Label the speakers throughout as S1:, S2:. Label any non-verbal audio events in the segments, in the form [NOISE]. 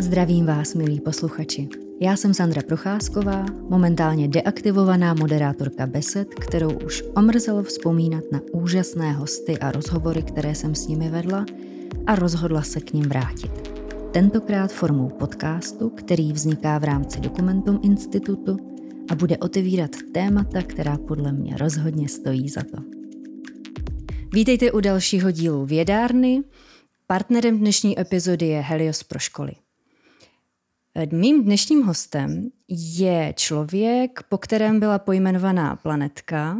S1: Zdravím vás, milí posluchači. Já jsem Sandra Procházková, momentálně deaktivovaná moderátorka Besed, kterou už omrzelo vzpomínat na úžasné hosty a rozhovory, které jsem s nimi vedla a rozhodla se k ním vrátit. Tentokrát formou podcastu, který vzniká v rámci Dokumentum Institutu a bude otevírat témata, která podle mě rozhodně stojí za to. Vítejte u dalšího dílu Vědárny. Partnerem dnešní epizody je Helios pro školy. Mým dnešním hostem je člověk, po kterém byla pojmenovaná planetka,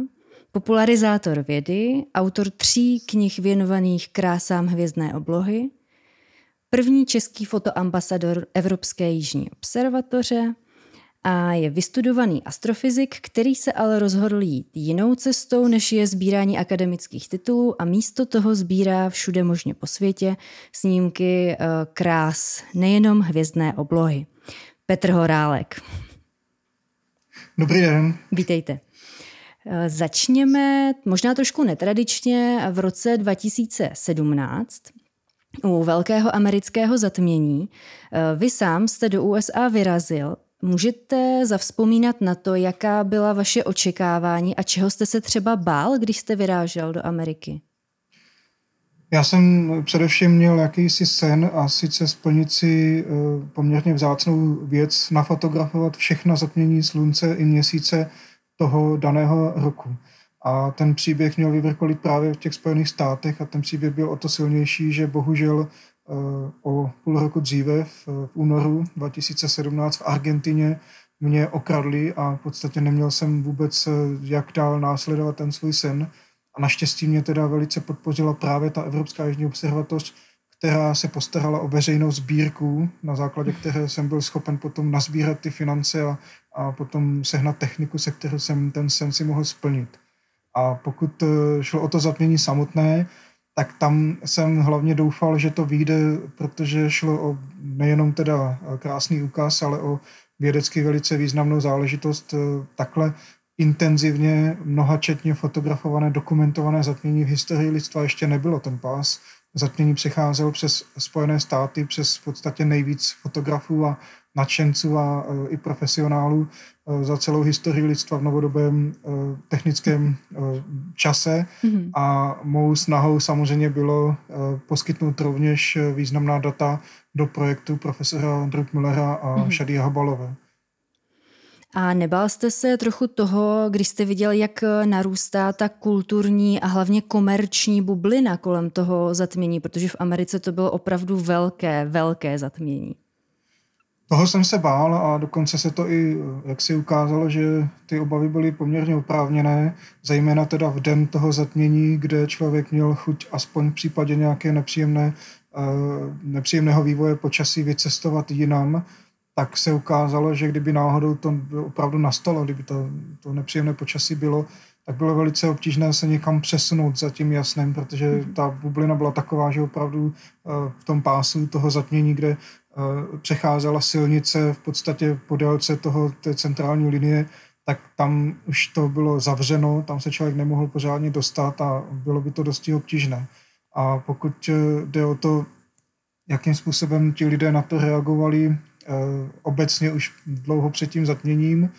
S1: popularizátor vědy, autor tří knih věnovaných krásám hvězdné oblohy, první český fotoambasador Evropské jižní observatoře a je vystudovaný astrofyzik, který se ale rozhodl jít jinou cestou, než je sbírání akademických titulů a místo toho sbírá všude možně po světě snímky eh, krás nejenom hvězdné oblohy. Petr Horálek.
S2: Dobrý den.
S1: Vítejte. Eh, začněme možná trošku netradičně v roce 2017 u velkého amerického zatmění. Eh, vy sám jste do USA vyrazil Můžete zavzpomínat na to, jaká byla vaše očekávání a čeho jste se třeba bál, když jste vyrážel do Ameriky?
S2: Já jsem především měl jakýsi sen a sice splnit si eh, poměrně vzácnou věc, nafotografovat všechna zatmění slunce i měsíce toho daného roku. A ten příběh měl vyvrkolit právě v těch Spojených státech a ten příběh byl o to silnější, že bohužel o půl roku dříve, v, únoru 2017 v Argentině, mě okradli a v podstatě neměl jsem vůbec jak dál následovat ten svůj sen. A naštěstí mě teda velice podpořila právě ta Evropská jižní observatoř, která se postarala o veřejnou sbírku, na základě které jsem byl schopen potom nazbírat ty finance a, a potom sehnat techniku, se kterou jsem ten sen si mohl splnit. A pokud eh, šlo o to zatmění samotné, tak tam jsem hlavně doufal, že to vyjde, protože šlo o nejenom teda krásný úkaz, ale o vědecky velice významnou záležitost eh, takhle intenzivně, mnohačetně fotografované, dokumentované zatmění v historii lidstva ještě nebylo. Ten pás zatmění přicházel přes Spojené státy, přes v podstatě nejvíc fotografů a nadšenců a e, i profesionálů e, za celou historii lidstva v novodobém e, technickém čase. Mm-hmm. A mou snahou samozřejmě bylo poskytnout rovněž významná data do projektu profesora Druckmillera a mm-hmm. Habalové.
S1: A nebál jste se trochu toho, když jste viděl, jak narůstá ta kulturní a hlavně komerční bublina kolem toho zatmění, protože v Americe to bylo opravdu velké, velké zatmění.
S2: Toho jsem se bál a dokonce se to i, jak si ukázalo, že ty obavy byly poměrně oprávněné, zejména teda v den toho zatmění, kde člověk měl chuť aspoň v případě nějaké nepříjemné, eh, nepříjemného vývoje počasí vycestovat jinam, tak se ukázalo, že kdyby náhodou to opravdu nastalo, kdyby to, to nepříjemné počasí bylo, tak bylo velice obtížné se někam přesunout za tím jasnem, protože mhm. ta bublina byla taková, že opravdu eh, v tom pásu toho zatmění, kde Eh, přecházela silnice v podstatě po délce toho, té centrální linie, tak tam už to bylo zavřeno, tam se člověk nemohl pořádně dostat a bylo by to dosti obtížné. A pokud eh, jde o to, jakým způsobem ti lidé na to reagovali obecně už dlouho před tím zatměním,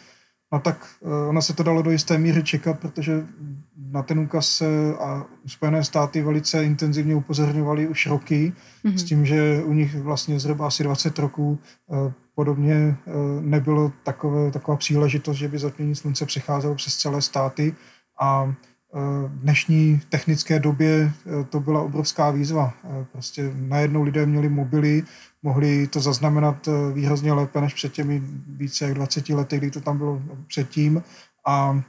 S2: no tak ono se to dalo do jisté míry čekat, protože na ten úkaz se a Spojené státy velice intenzivně upozorňovali už roky, mm-hmm. s tím, že u nich vlastně zhruba asi 20 roků eh, podobně eh, nebylo takové, taková příležitost, že by zatmění slunce přicházelo přes celé státy a eh, v dnešní technické době to byla obrovská výzva. Prostě najednou lidé měli mobily, mohli to zaznamenat výrazně lépe než před těmi více jak 20 lety, kdy to tam bylo předtím. A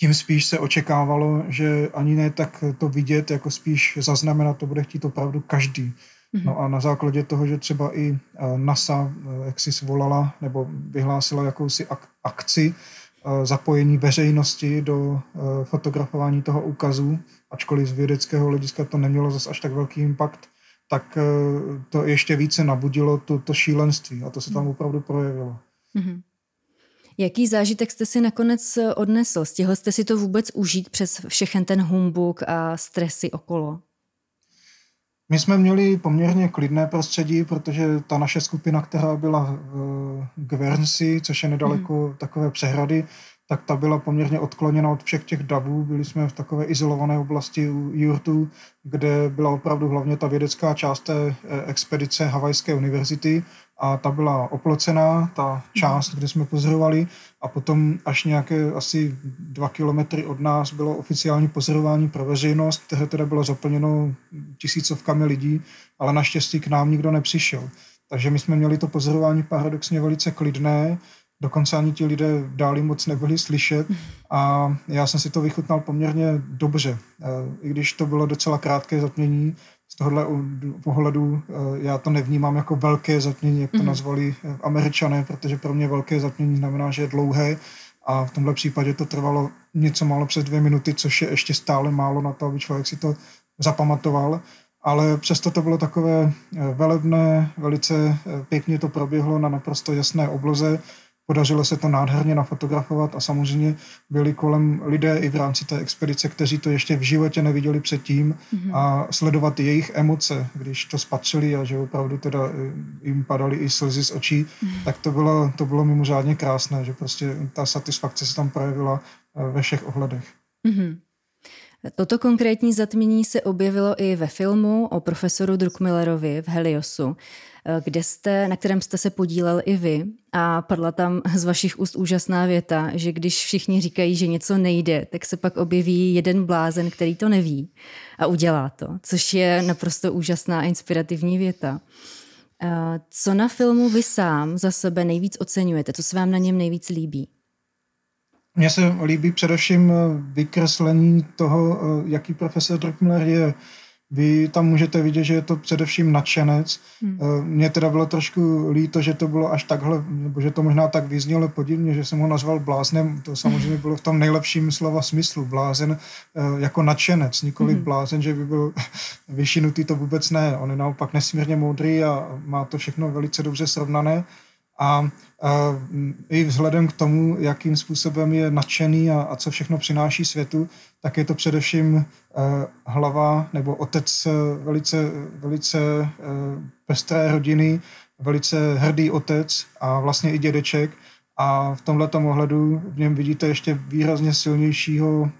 S2: tím spíš se očekávalo, že ani ne tak to vidět, jako spíš zaznamenat, to bude chtít opravdu každý. Mm-hmm. No a na základě toho, že třeba i eh, NASA eh, jak si svolala nebo vyhlásila jakousi ak- akci eh, zapojení veřejnosti do fotografování toho úkazu, ačkoliv z vědeckého hlediska to nemělo zase až tak velký impact, tak to ještě více nabudilo to, to šílenství a to se tam mhm. opravdu projevilo. Mm-hmm.
S1: Jaký zážitek jste si nakonec eh, odnesl? Stihl jste si to vůbec užít přes všechen ten humbuk a stresy okolo?
S2: My jsme měli poměrně klidné prostředí, protože ta naše skupina, která byla v Guernsey, což je nedaleko mm. takové přehrady, tak ta byla poměrně odkloněna od všech těch davů. Byli jsme v takové izolované oblasti u Jurtu, kde byla opravdu hlavně ta vědecká část té eh, expedice Havajské univerzity a ta byla oplocená, ta část, kde jsme pozorovali a potom až nějaké asi dva kilometry od nás bylo oficiální pozorování pro veřejnost, které teda bylo zaplněno tisícovkami lidí, ale naštěstí k nám nikdo nepřišel. Takže my jsme měli to pozorování paradoxně velice klidné, dokonce ani ti lidé dáli moc nebyli slyšet a já jsem si to vychutnal poměrně dobře. Eh, I když to bylo docela krátké zatmění, z tohohle pohledu eh, já to nevnímám jako velké zatmění, jak to mm-hmm. nazvali eh, američané, protože pro mě velké zatmění znamená, že je dlouhé a v tomhle případě to trvalo něco málo přes dvě minuty, což je ještě stále málo na to, aby člověk si to zapamatoval ale přesto to bylo takové velebné, velice pěkně to proběhlo na naprosto jasné obloze. Podařilo se to nádherně nafotografovat a samozřejmě byli kolem lidé i v rámci té expedice, kteří to ještě v životě neviděli předtím mm-hmm. a sledovat jejich emoce, když to spatřili a že opravdu teda eh, jim padaly i slzy z očí, mm-hmm. tak to bylo, to bylo mimořádně krásné, že prostě ta satisfakce se tam projevila eh, ve všech ohledech. Mm-hmm.
S1: Toto konkrétní zatmění se objevilo i ve filmu o profesoru Druckmillerovi v Heliosu, eh, kde jste, na kterém jste se podílel i vy a padla tam z vašich úst úžasná věta, že když všichni říkají, že něco nejde, tak se pak objeví jeden blázen, který to neví a udělá to, což je naprosto úžasná a inspirativní věta. Eh, co na filmu vy sám za sebe nejvíc oceňujete? Co se vám na něm nejvíc líbí?
S2: Mně se líbí především eh, vykreslení toho, eh, jaký profesor Druckmiller je. Vy tam můžete vidět, že je to především nadšenec. Hmm. Eh, mně teda bylo trošku líto, že to bylo až takhle, nebo že to možná tak vyznělo podivně, že jsem ho nazval bláznem. To samozřejmě [LAUGHS] bylo v tom nejlepším slova smyslu. Blázen jako nadšenec, nikoli hmm. blázen, že by byl [LAUGHS] vyšinutý, to vůbec ne. On je naopak nesmírně moudrý a má to všechno velice dobře srovnané. A i vzhledem k tomu, jakým způsobem je nadšený a, a co všechno přináší světu, tak je to především uh, hlava nebo otec uh, velice, velice uh, pestré rodiny, velice hrdý otec a vlastně i dědeček. A v tomhle ohledu v něm vidíte ještě výrazně silnějšího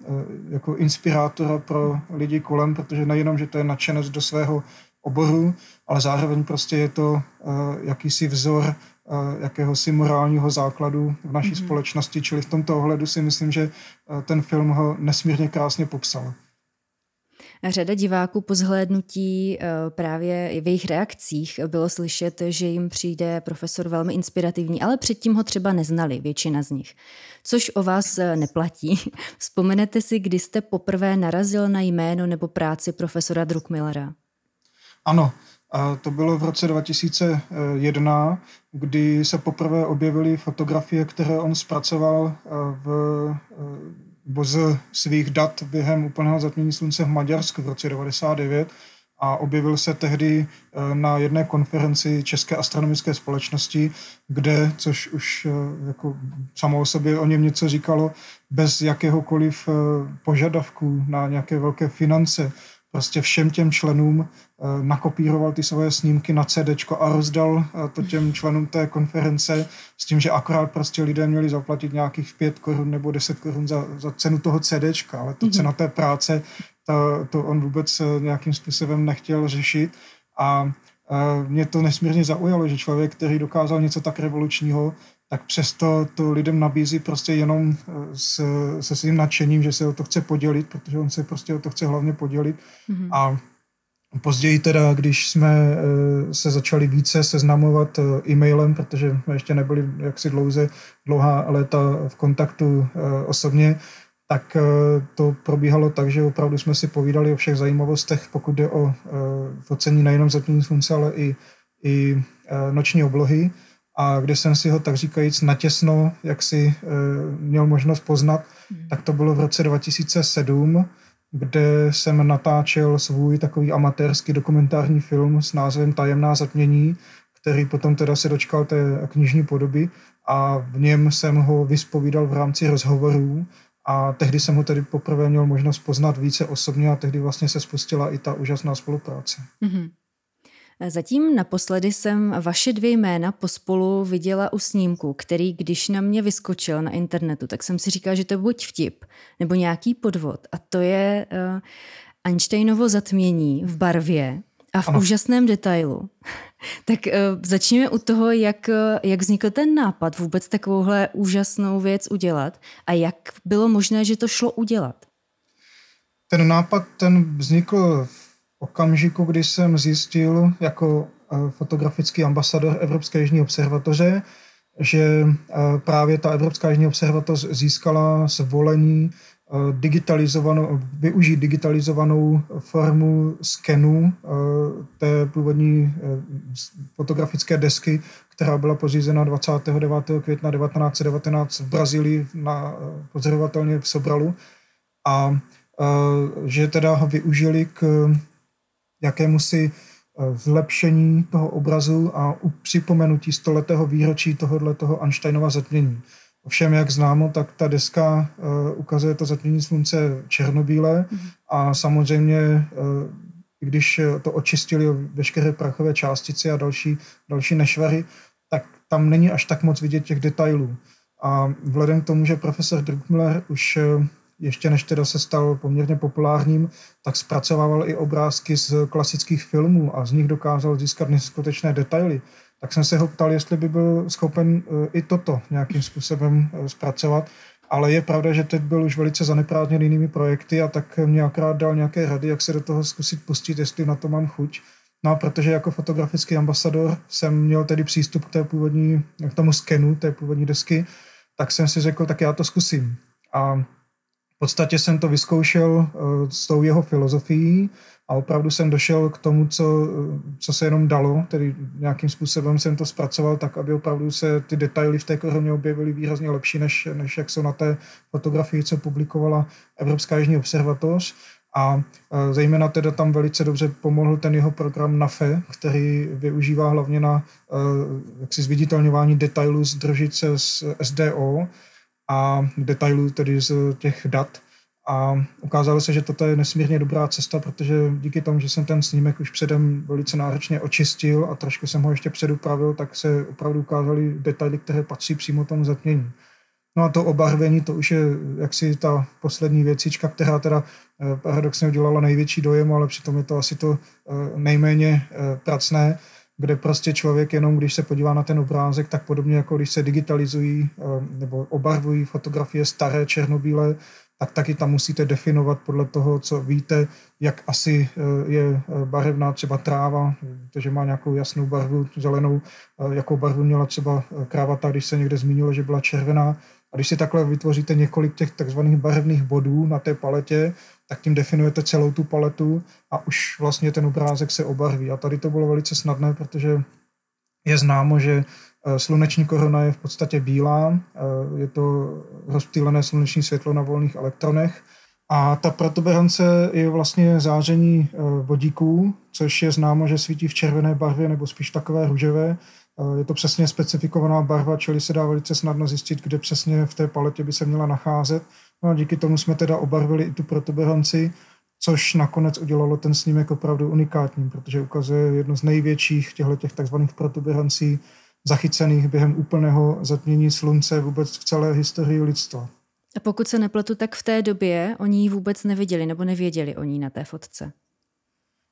S2: jako inspirátora pro lidi kolem, protože nejenom, že to je nadšenec do svého oboru, ale zároveň prostě je to jakýsi vzor jakéhosi morálního základu v naší mm-hmm. společnosti, čili v tomto ohledu si myslím, že ten film ho nesmírně krásně popsal.
S1: Řada diváků po zhlédnutí právě v jejich reakcích bylo slyšet, že jim přijde profesor velmi inspirativní, ale předtím ho třeba neznali, většina z nich. Což o vás neplatí. [LAUGHS] Vzpomenete si, kdy jste poprvé narazil na jméno nebo práci profesora Druckmillera?
S2: Ano, a to bylo v roce 2001, kdy se poprvé objevily fotografie, které on zpracoval eh, v eh, z svých dat během úplného zatmění slunce v Maďarsku v roce 99 a objevil se tehdy eh, na jedné konferenci České astronomické společnosti, kde, což už jako samo o sobě o něm něco říkalo, bez jakéhokoliv požadavků na nějaké velké finance, prostě všem těm členům eh, nakopíroval ty svoje snímky na CD a rozdal eh, to těm členům té konference s tím, že akorát prostě lidé měli zaplatit nějakých 5 korun nebo 10 korun za, za cenu toho CD, ale to mm-hmm. cena té práce, to, to on vůbec eh, nějakým způsobem nechtěl řešit a mě to nesmírně zaujalo, že člověk, který dokázal něco tak revolučního, tak přesto to lidem nabízí prostě jenom eh, s, se svým nadšením, že se o to chce podělit, protože on se prostě o to chce hlavně podělit. Mm-hmm. A později teda, když jsme eh, se začali více seznamovat eh, e-mailem, protože jsme ještě nebyli jaksi dlouze, dlouhá léta v kontaktu osobně, tak to probíhalo tak, že opravdu jsme si povídali o všech zajímavostech, pokud jde o focení nejenom zatmění slunce, ale i, i noční oblohy a kde jsem si ho tak říkajíc natěsno, jak si e, měl možnost poznat, hmm. tak to bylo v roce 2007, kde jsem natáčel svůj takový amatérský dokumentární film s názvem Tajemná zatmění, který potom teda se dočkal té knižní podoby a v něm jsem ho vyspovídal v rámci rozhovorů A tehdy jsem ho tedy poprvé měl možnost poznat více osobně a tehdy vlastně se spustila i ta úžasná spolupráce. Mm-hmm.
S1: Zatím naposledy jsem vaše dvě jména pospolu viděla u snímku, který když na mě vyskočil na internetu, tak jsem si říkala, že to je buď vtip nebo nějaký podvod. A to je uh, Einsteinovo zatmění v barvě a v ano. úžasném detailu. [LAUGHS] tak uh, začněme u toho, jak, jak vznikl ten nápad vůbec takovouhle úžasnou věc udělat a jak bylo možné, že to šlo udělat.
S2: Ten nápad ten vznikl v okamžiku, kdy jsem zjistil jako eh, fotografický ambasador Evropské jižní observatoře, že eh, právě ta Evropská jižní observatoř získala zvolení eh, digitalizovanou, využít digitalizovanou formu skenu té původní fotografické desky, která byla pořízena 29. května 1919 v Brazílii na pozorovatelně v Sobralu a že teda ho využili k jakému si eh, zlepšení toho obrazu a u připomenutí stoletého výročí tohohle toho Einsteinova zatmění. Ovšem, jak známo, tak ta deska uh, ukazuje to zatmění slunce černobílé mm. a samozřejmě, uh, když to očistili veškeré prachové částice a další, další nešvary, tak tam není až tak moc vidět těch detailů. A vzhledem k tomu, že profesor Druckmiller už ještě než teda se stal poměrně populárním, tak zpracovával i obrázky z klasických filmů a z nich dokázal získat neskutečné detaily. Tak jsem se ho ptal, jestli by byl schopen eh, i toto nějakým způsobem eh, zpracovat. Ale je pravda, že teď byl už velice zaneprázdněn jinými projekty a tak mě akorát dal nějaké rady, jak se do toho zkusit pustit, jestli na to mám chuť. No a protože jako fotografický ambasador jsem měl tedy přístup k té původní, k tomu skenu té původní desky, tak jsem si řekl, tak já to zkusím. A v podstatě jsem to vyzkoušel eh, s tou jeho filozofií a opravdu jsem došel k tomu, co, co se jenom dalo, tedy nějakým způsobem jsem to zpracoval tak, aby opravdu se ty detaily v té koroně objevily výrazně lepší, než, než jak jsou na té fotografii, co publikovala Evropská jižní observatoř. A eh, zejména teda tam velice dobře pomohl ten jeho program NAFE, který využívá hlavně na eh, jaksi zviditelňování detailů z družice z SDO, a detailů tedy z těch dat. A ukázalo se, že toto je nesmírně dobrá cesta, protože díky tomu, že jsem ten snímek už předem velice náročně očistil a trošku jsem ho ještě předupravil, tak se opravdu ukázaly detaily, které patří přímo tomu zatmění. No a to obarvení, to už je jaksi ta poslední věcička, která teda eh, paradoxně udělala největší dojem, ale přitom je to asi to eh, nejméně eh, pracné kde prostě člověk jenom, když se podívá na ten obrázek, tak podobně jako když se digitalizují eh, nebo obarvují fotografie staré, černobílé, tak taky tam musíte definovat podle toho, co víte, jak asi eh, je eh, barevná třeba tráva, protože má nějakou jasnou barvu, zelenou, jakou barvu měla třeba krávata, když se někde zmínilo, že byla červená, a když si takhle vytvoříte několik těch takzvaných barevných bodů na té paletě, tak tím definujete celou tu paletu a už vlastně ten obrázek se obarví. A tady to bylo velice snadné, protože je známo, že eh, sluneční korona je v podstatě bílá, eh, je to rozptýlené sluneční světlo na volných elektronech a ta protuberance je vlastně záření eh, vodíků, což je známo, že svítí v červené barvě nebo spíš takové růžové, je to přesně specifikovaná barva, čili se dá velice snadno zjistit, kde přesně v té paletě by se měla nacházet. No a díky tomu jsme teda obarvili i tu protuberanci, což nakonec udělalo ten snímek opravdu unikátním, protože ukazuje jedno z největších těchto těch takzvaných protuberancí zachycených během úplného zatmění slunce vůbec v celé historii lidstva.
S1: A pokud se nepletu, tak v té době oni ji vůbec neviděli nebo nevěděli o ní na té fotce.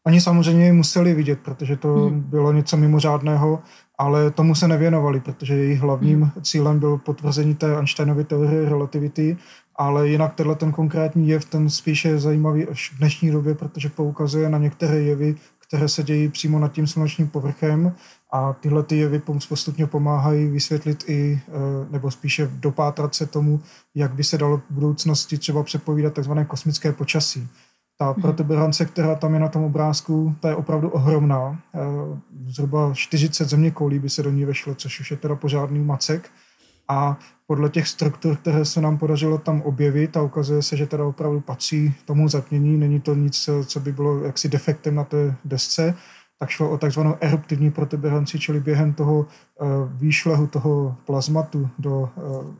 S2: Oni samozřejmě ji museli vidět, protože to hmm. bylo něco mimořádného, ale tomu se nevěnovali, protože jejich hlavním hmm. cílem bylo potvrzení té Einsteinovy teorie relativity, ale jinak tenhle ten konkrétní jev, ten spíše zajímavý až v dnešní době, protože poukazuje na některé jevy, které se dějí přímo nad tím slunečním povrchem a tyhle ty jevy postupně pomáhají vysvětlit i, eh, nebo spíše dopátrat se tomu, jak by se dalo v budoucnosti třeba předpovídat tzv. kosmické počasí. Ta mhm. protuberance, která tam je na tom obrázku, ta je opravdu ohromná. Eh, zhruba 40 zeměkoulí by se do ní vešlo, což už je teda pořádný macek. A podle těch struktur, které se nám podařilo tam objevit a ukazuje se, že teda opravdu patří tomu zatmění, není to nic, co by bylo jaksi defektem na té desce, tak šlo o takzvanou eruptivní protuberanci, čili během toho uh, výšlehu toho plazmatu do uh,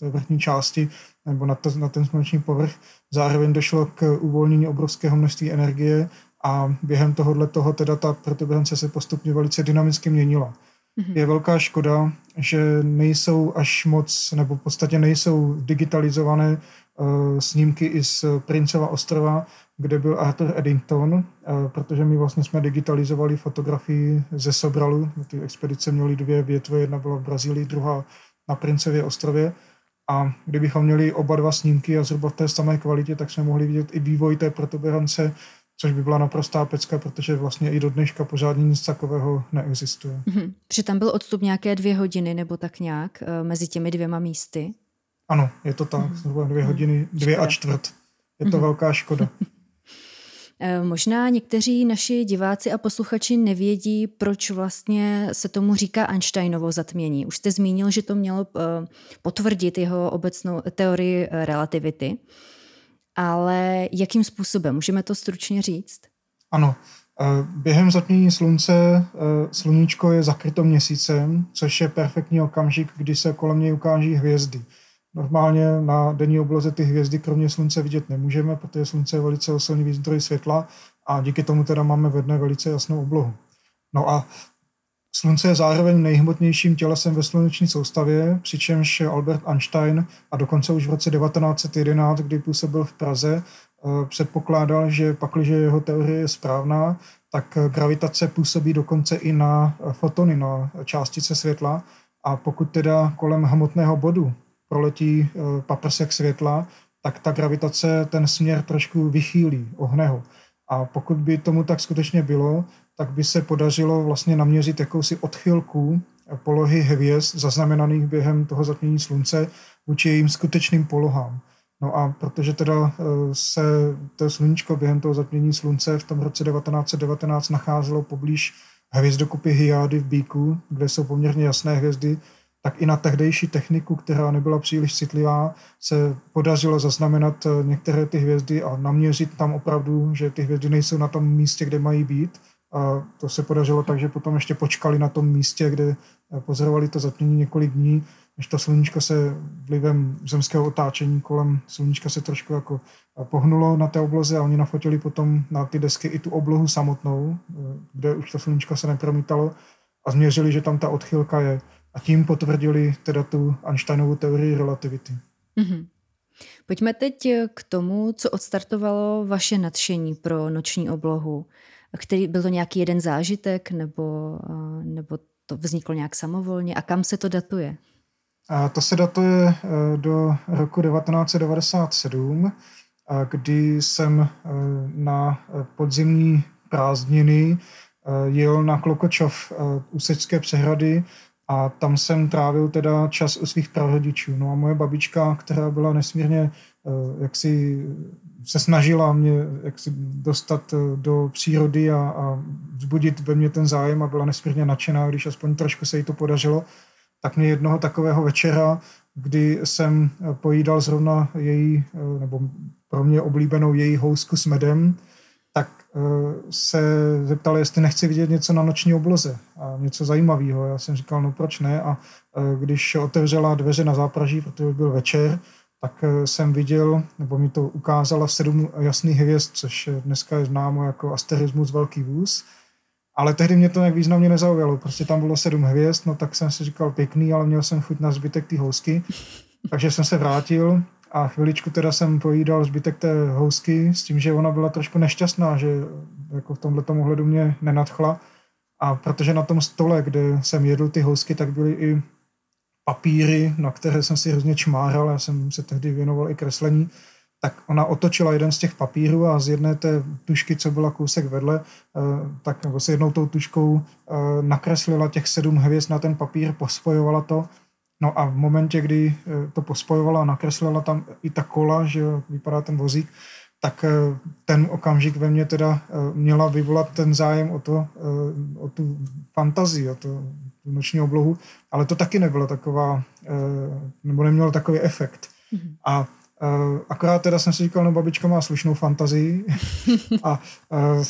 S2: té vrchní části nebo na, to, na ten sluneční povrch. Zároveň došlo k uvolnění obrovského množství energie a během tohohle toho teda ta protuberance se postupně velice dynamicky měnila. Mm-hmm. Je velká škoda, že nejsou až moc, nebo v podstatě nejsou digitalizované uh, snímky i z Princova ostrova, kde byl Arthur Eddington, uh, protože my vlastně jsme digitalizovali fotografii ze Sobralu. Ty expedice měly dvě větve, jedna byla v Brazílii, druhá na Princevě ostrově. A kdybychom měli oba dva snímky a zhruba v té samé kvalitě, tak jsme mohli vidět i vývoj té protuberance což by byla naprostá pecka, protože vlastně i do dneška pořádně nic takového neexistuje.
S1: Mm-hmm. Protože tam byl odstup nějaké dvě hodiny nebo tak nějak uh, mezi těmi dvěma místy?
S2: Ano, je to tak, mm-hmm. zhruba dvě hodiny, dvě škoda. a čtvrt. Je to mm-hmm. velká škoda. [LAUGHS]
S1: Eh, možná někteří naši diváci a posluchači nevědí, proč vlastně se tomu říká Einsteinovo zatmění. Už jste zmínil, že to mělo eh, potvrdit jeho obecnou teorii relativity ale jakým způsobem? Můžeme to stručně říct?
S2: Ano. Eh, během zatmění slunce eh, sluníčko je zakryto měsícem, což je perfektní okamžik, kdy se kolem něj ukáží hvězdy. Normálně na denní obloze ty hvězdy kromě slunce vidět nemůžeme, protože slunce je velice silný zdroj světla a díky tomu teda máme ve dne velice jasnou oblohu. No a Slunce je zároveň nejhmotnějším tělesem ve sluneční soustavě, přičemž Albert Einstein a dokonce už v roce 1911, kdy působil v Praze, eh, předpokládal, že pakliže jeho teorie je správná, tak gravitace působí dokonce i na fotony, na částice světla a pokud teda kolem hmotného bodu proletí eh, paprsek světla, tak ta gravitace ten směr trošku vychýlí, ohne ho. A pokud by tomu tak skutečně bylo, tak by se podařilo vlastně naměřit jakousi odchylku polohy hvězd zaznamenaných během toho zatmění slunce vůči jejím skutečným polohám. No a protože teda eh, se to sluníčko během toho zatmění slunce v tom roce 1919 nacházelo poblíž hvězdokupy Hyády v Bíku, kde jsou poměrně jasné hvězdy, tak i na tehdejší techniku, která nebyla příliš citlivá, se podařilo zaznamenat eh, některé ty hvězdy a naměřit tam opravdu, že ty hvězdy nejsou na tom místě, kde mají být a to se podařilo tak, že potom ještě počkali na tom místě, kde eh, pozorovali to zatmění několik dní, než to sluníčko se vlivem zemského otáčení kolem sluníčka se trošku jako eh, pohnulo na té obloze a oni nafotili potom na ty desky i tu oblohu samotnou, eh, kde už to sluníčko se nepromítalo a změřili, že tam ta odchylka je. A tím potvrdili teda tu Einsteinovou teorii relativity. Mm-hmm.
S1: Pojďme teď k tomu, co odstartovalo vaše nadšení pro noční oblohu který byl to nějaký jeden zážitek nebo, nebo to vzniklo nějak samovolně a kam se to datuje?
S2: A to se datuje e, do roku 1997, kdy jsem e, na podzimní prázdniny e, jel na Klokočov Úsečské přehrady a tam jsem trávil teda čas u svých prarodičů. No a moje babička, která byla nesmírně jaksi se snažila mě jaksi dostat eh, do přírody a, a vzbudit ve mně ten zájem a byla nesmírně nadšená, když aspoň trošku se jí to podařilo, tak mě jednoho takového večera, kdy jsem eh, pojídal zrovna její, eh, nebo pro mě oblíbenou její housku s medem, tak se zeptal, jestli nechci vidět něco na noční obloze a něco zajímavého. Já jsem říkal, no proč ne? A když otevřela dveře na zápraží, protože byl večer, tak eh, jsem viděl, nebo mi to ukázala sedm jasných hvězd, což dneska je známo jako asterismus velký vůz. Ale tehdy mě to nějak významně nezaujalo. Prostě tam bylo sedm hvězd, no tak jsem si říkal pěkný, ale měl jsem chuť na zbytek té housky. Takže jsem se vrátil a chviličku teda jsem pojídal zbytek té housky s tím, že ona byla trošku nešťastná, že jako v tomhle ohledu mě nenadchla. A protože na tom stole, kde jsem jedl ty housky, tak byly i papíry, na které jsem si hrozně čmáral, já jsem se tehdy věnoval i kreslení, tak ona otočila jeden z těch papírů a z jedné té tušky, co byla kousek vedle, eh, tak nebo se jednou tou tuškou eh, nakreslila těch sedm hvězd na ten papír, pospojovala to. No a v momentě, kdy eh, to pospojovala a nakreslila tam i ta kola, že vypadá ten vozík, tak ten okamžik ve mně teda měla vyvolat ten zájem o, to, o tu fantazii, o to tu noční oblohu, ale to taky nebylo taková, eh, nebo nemělo takový efekt. Mm-hmm. A eh, akorát teda jsem si říkal, no babička má slušnou fantazii [LAUGHS] a eh,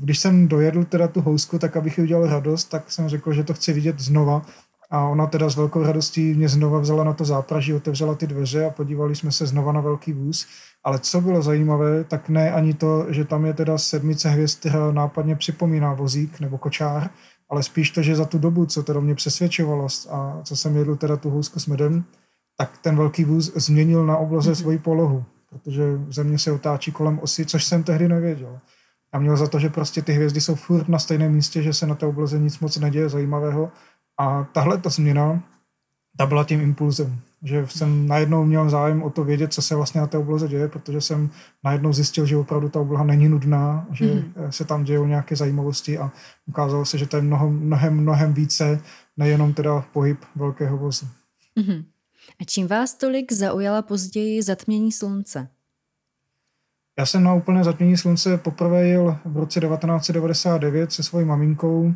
S2: když jsem dojedl teda tu housku, tak abych jí udělal radost, tak jsem řekl, že to chci vidět znova A ona teda s velkou radostí mě znova vzala na to zápraží, otevřela ty dveře a podívali jsme se znova na velký vůz. Ale co bylo zajímavé, tak ne ani to, že tam je teda sedmice hvězd, která nápadně připomíná vozík nebo kočár, ale spíš to, že za tu dobu, co teda mě přesvědčovalo a co jsem jedl teda tu housku s medem, tak ten velký vůz změnil na obloze mm-hmm. svoji polohu, protože země se otáčí kolem osy, což jsem tehdy nevěděl. A měl za to, že prostě ty hvězdy jsou furt na stejném místě, že se na té obloze nic moc neděje zajímavého. A tahle ta změna, ta byla tím impulzem, že jsem najednou měl zájem o to vědět, co se vlastně na té obloze děje, protože jsem najednou zjistil, že opravdu ta obloha není nudná, že mm-hmm. se tam dějou nějaké zajímavosti a ukázalo se, že to je mnohem, mnohem, mnohem více, nejenom teda pohyb velkého vozu. Mm-hmm.
S1: A čím vás tolik zaujala později zatmění slunce?
S2: Já jsem na úplné zatmění slunce poprvé jel v roce 1999 se svojí maminkou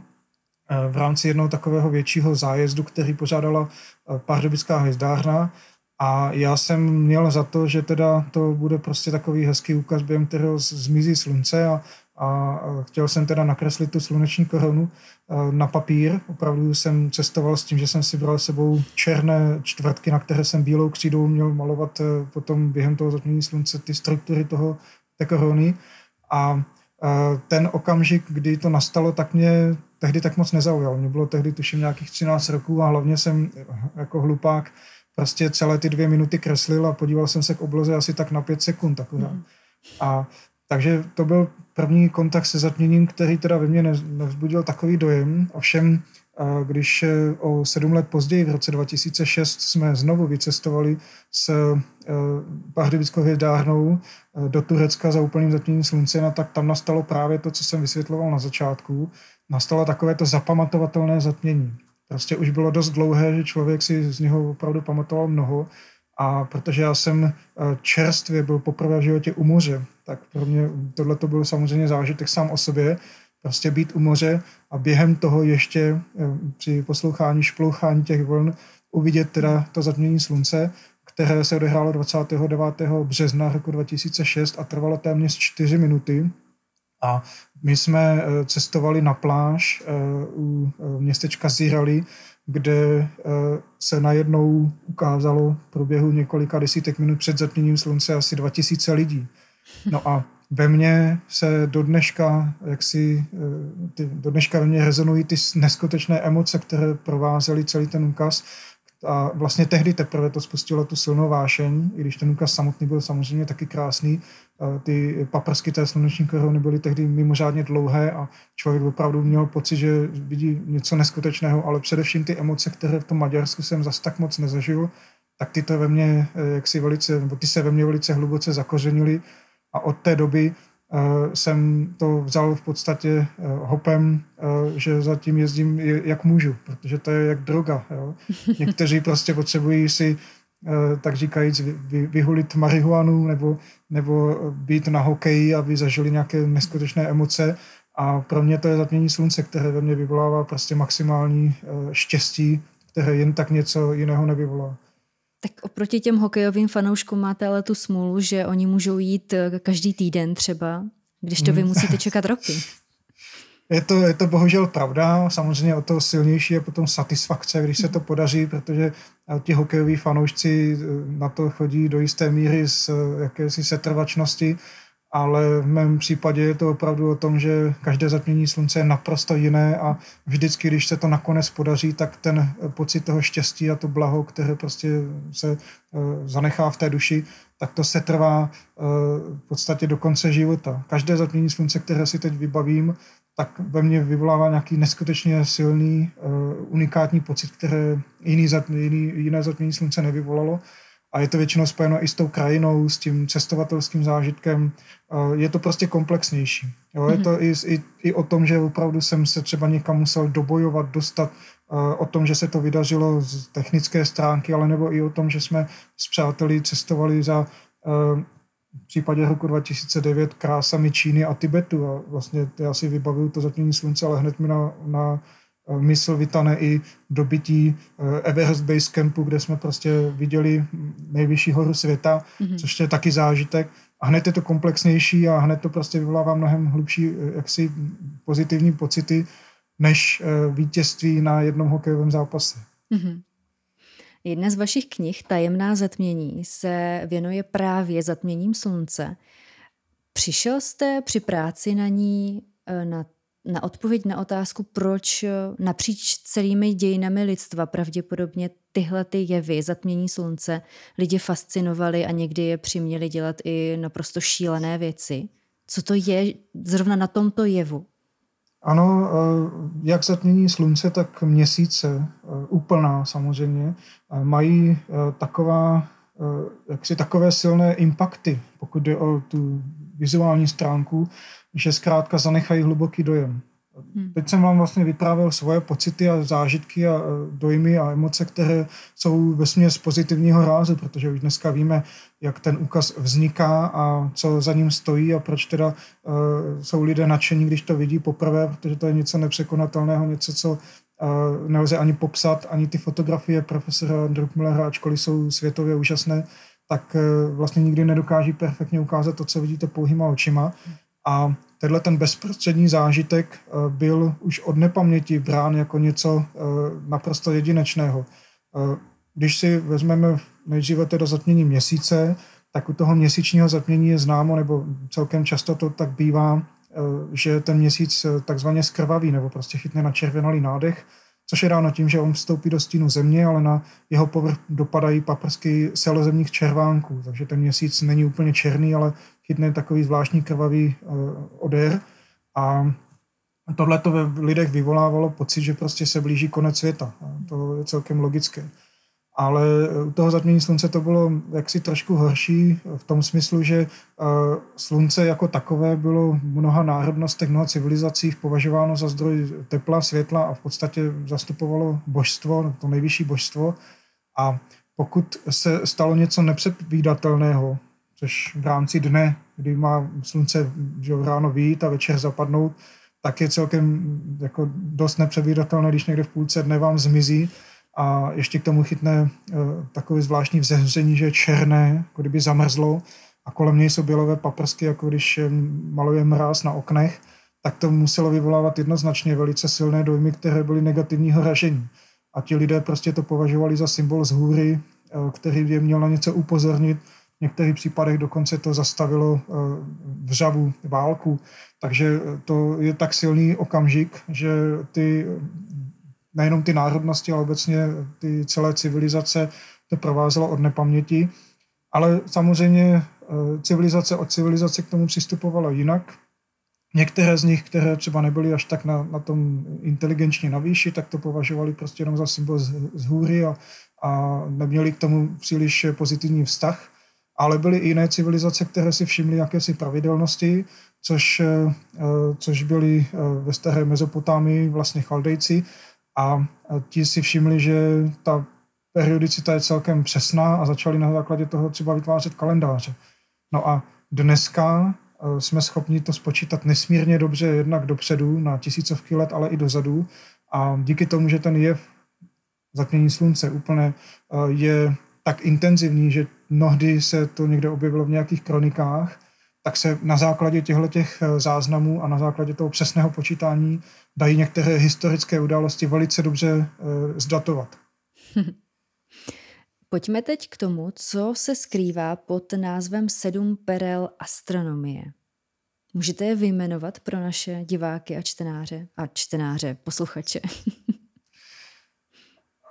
S2: v rámci jednoho takového většího zájezdu, který pořádala eh, Pardubická hvězdárna. A já jsem měl za to, že teda to bude prostě takový hezký úkaz, během kterého zmizí slunce a a chtěl jsem teda nakreslit tu sluneční korunu na papír. Opravdu jsem cestoval s tím, že jsem si bral sebou černé čtvrtky, na které jsem bílou křídou měl malovat potom během toho zatmění slunce ty struktury toho, té koruny. A ten okamžik, kdy to nastalo, tak mě tehdy tak moc nezaujal. Mě bylo tehdy tuším nějakých 13 roků a hlavně jsem jako hlupák prostě celé ty dvě minuty kreslil a podíval jsem se k obloze asi tak na pět sekund akorát. Mm. A takže to byl první kontakt se zatměním, který teda ve mně nevzbudil takový dojem. Ovšem, když e, o sedm let později, v roce 2006, jsme znovu vycestovali s e, Pahdybickou hvězdárnou e, do Turecka za úplným zatměním slunce, no, tak tam nastalo právě to, co jsem vysvětloval na začátku. Nastalo takové to zapamatovatelné zatmění. Prostě už bylo dost dlouhé, že člověk si z něho opravdu pamatoval mnoho a protože já jsem čerstvě byl poprvé v životě u moře, tak pro mě tohle to byl samozřejmě zážitek sám o sobě, prostě být u moře a během toho ještě eh, při poslouchání, šplouchání těch vln uvidět teda to zatmění slunce, které se odehrálo 29. března roku 2006 a trvalo téměř 4 minuty. A my jsme eh, cestovali na pláž eh, u městečka Zirali, kde se najednou ukázalo v průběhu několika desítek minut před zatměním slunce asi 2000 lidí. No a ve mně se do dneška, jak si, eh, ty, do dneška ve mně rezonují ty neskutečné emoce, které provázely celý ten úkaz. A vlastně tehdy teprve to spustilo tu silnou vášeň, i když ten úkaz samotný byl samozřejmě taky krásný. Ty paprsky té sluneční koruny byly tehdy mimořádně dlouhé a člověk opravdu měl pocit, že vidí něco neskutečného, ale především ty emoce, které v tom Maďarsku jsem zas tak moc nezažil, tak ty to ve mně, eh, jak si velice, nebo ty se ve mně velice hluboce zakořenily a od té doby uh, jsem to vzal v podstatě uh, hopem, uh, že zatím jezdím jak můžu, protože to je jak droga. Jo? [LAUGHS] Někteří prostě potřebují si tak říkajíc, vy, vyhulit marihuanu nebo, nebo být na hokeji, aby zažili nějaké neskutečné emoce. A pro mě to je zatmění slunce, které ve mně vyvolává prostě maximální štěstí, které jen tak něco jiného nevyvolá.
S1: Tak oproti těm hokejovým fanouškům máte ale tu smůlu, že oni můžou jít eh, každý týden třeba, když to vy hmm. musíte [LAUGHS] čekat roky.
S2: Je to, je to bohužel pravda, samozřejmě o to silnější je potom satisfakce, když se to hmm. podaří, protože eh, ti hokejoví fanoušci eh, na to chodí do jisté míry z jakési setrvačnosti ale v mém případě je to opravdu o tom, že každé zatmění slunce je naprosto jiné a vždycky, když se to nakonec podaří, tak ten pocit toho štěstí a to blaho, které prostě se uh, zanechá v té duši, tak to se trvá uh, v podstatě do konce života. Každé zatmění slunce, které si teď vybavím, tak ve mně vyvolává nějaký neskutečně silný, uh, unikátní pocit, které jiný, jiné zatmění slunce nevyvolalo a je to většinou spojeno i s tou krajinou, s tím cestovatelským zážitkem. Je to prostě komplexnější. Jo? Je to i, i, i o tom, že opravdu jsem se třeba někam musel dobojovat, dostat, o tom, že se to vydařilo z technické stránky, ale nebo i o tom, že jsme s přáteli cestovali za v případě roku 2009 krásami Číny a Tibetu a vlastně já si vybavuju to zatmění slunce, ale hned mi na, na mysl vytane i dobytí eh, Everest Base Campu, kde jsme prostě viděli nejvyšší horu světa, mm-hmm. což je taky zážitek. A hned je to komplexnější a hned to prostě vyvolává mnohem hlubší eh, jaksi pozitivní pocity, než eh, vítězství na jednom hokejovém zápase.
S1: Mm-hmm. Jedna z vašich knih, Tajemná zatmění, se věnuje právě zatměním slunce. Přišel jste při práci na ní eh, na, na odpověď na otázku, proč eh, napříč celými dějinami lidstva pravděpodobně tyhle ty jevy, zatmění slunce, lidi fascinovaly a někdy je přiměli dělat i naprosto šílené věci. Co to je zrovna na tomto jevu?
S2: Ano, eh, jak zatmění slunce, tak měsíce, eh, úplná samozřejmě, mají taková, jaksi takové silné impakty, pokud jde o tu vizuální stránku, že zkrátka zanechají hluboký dojem. Hmm. Teď jsem vám vlastně vyprávěl svoje pocity a zážitky a dojmy a emoce, které jsou ve směs pozitivního rázu, protože už dneska víme, jak ten úkaz vzniká a co za ním stojí a proč teda uh, jsou lidé nadšení, když to vidí poprvé, protože to je něco nepřekonatelného, něco, co uh, nelze ani popsat, ani ty fotografie profesora Druckmillera, ačkoliv jsou světově úžasné, tak uh, vlastně nikdy nedokáží perfektně ukázat to, co vidíte pouhýma očima. A tenhle ten bezprostřední zážitek eh, byl už od nepaměti brán jako něco eh, naprosto jedinečného. Eh, když si vezmeme nejdříve teda zatmění měsíce, tak u toho měsíčního zatmění je známo, nebo celkem často to tak bývá, že ten měsíc takzvaně skrvaví, nebo prostě chytne na červenalý nádech, což je dáno tím, že on vstoupí do stínu země, ale na jeho povrch dopadají paprsky celozemních červánků, takže ten měsíc není úplně černý, ale chytne takový zvláštní krvavý uh, odér a tohle to ve lidech vyvolávalo pocit, že prostě se blíží konec světa. To je celkem logické. Ale u toho zatmění slunce to bylo jaksi trošku horší v tom smyslu, že uh, slunce jako takové bylo v mnoha národnostech, mnoha cibilizacích považováno za zdroj tepla, světla a v podstatě zastupovalo božstvo, to nejvyšší božstvo. A pokud se stalo něco nepředvídatelného, což v rámci dne, kdy má slunce že ráno vyjít a večer zapadnout, tak je celkem jako dost nepředvídatelné, když někde v půlce dne vám zmizí a ještě k tomu chytne uh, takové zvláštní vzehření, že je černé, jako kdyby zamrzlo a kolem něj jsou bělové paprsky, jako když maluje mráz na oknech, tak to muselo vyvolávat jednoznačně velice silné dojmy, které byly negativního ražení. A ti lidé prostě to považovali za symbol z hůry, uh, který je měl na něco upozornit, v některých případech dokonce to zastavilo eh, vřavu, válku. Takže to je tak silný okamžik, že ty nejenom ty národnosti, ale obecně ty celé civilizace to provázelo od nepaměti. Ale samozřejmě eh, civilizace od civilizace k tomu přistupovala jinak. Některé z nich, které třeba nebyly až tak na, na tom inteligenčně na výši, tak to považovali prostě jenom za symbol z, z hůry a, a neměli k tomu příliš pozitivní vztah ale byly i jiné civilizace, které si všimly jakési pravidelnosti, což, eh, což byly eh, ve staré Mezopotámii vlastně chaldejci a ti si všimli, že ta periodicita je celkem přesná a začali na základě toho třeba vytvářet kalendáře. No a dneska eh, jsme schopni to spočítat nesmírně dobře jednak dopředu na tisícovky let, ale i dozadu a díky tomu, že ten jev zatmění slunce úplně je tak intenzivní, že mnohdy se to někde objevilo v nějakých kronikách, tak se na základě těchto těch záznamů a na základě toho přesného počítání dají některé historické události velice dobře uh, zdatovat. [LAUGHS]
S1: Pojďme teď k tomu, co se skrývá pod názvem Sedm perel astronomie. Můžete je vyjmenovat pro naše diváky a čtenáře a čtenáře, posluchače. [LAUGHS]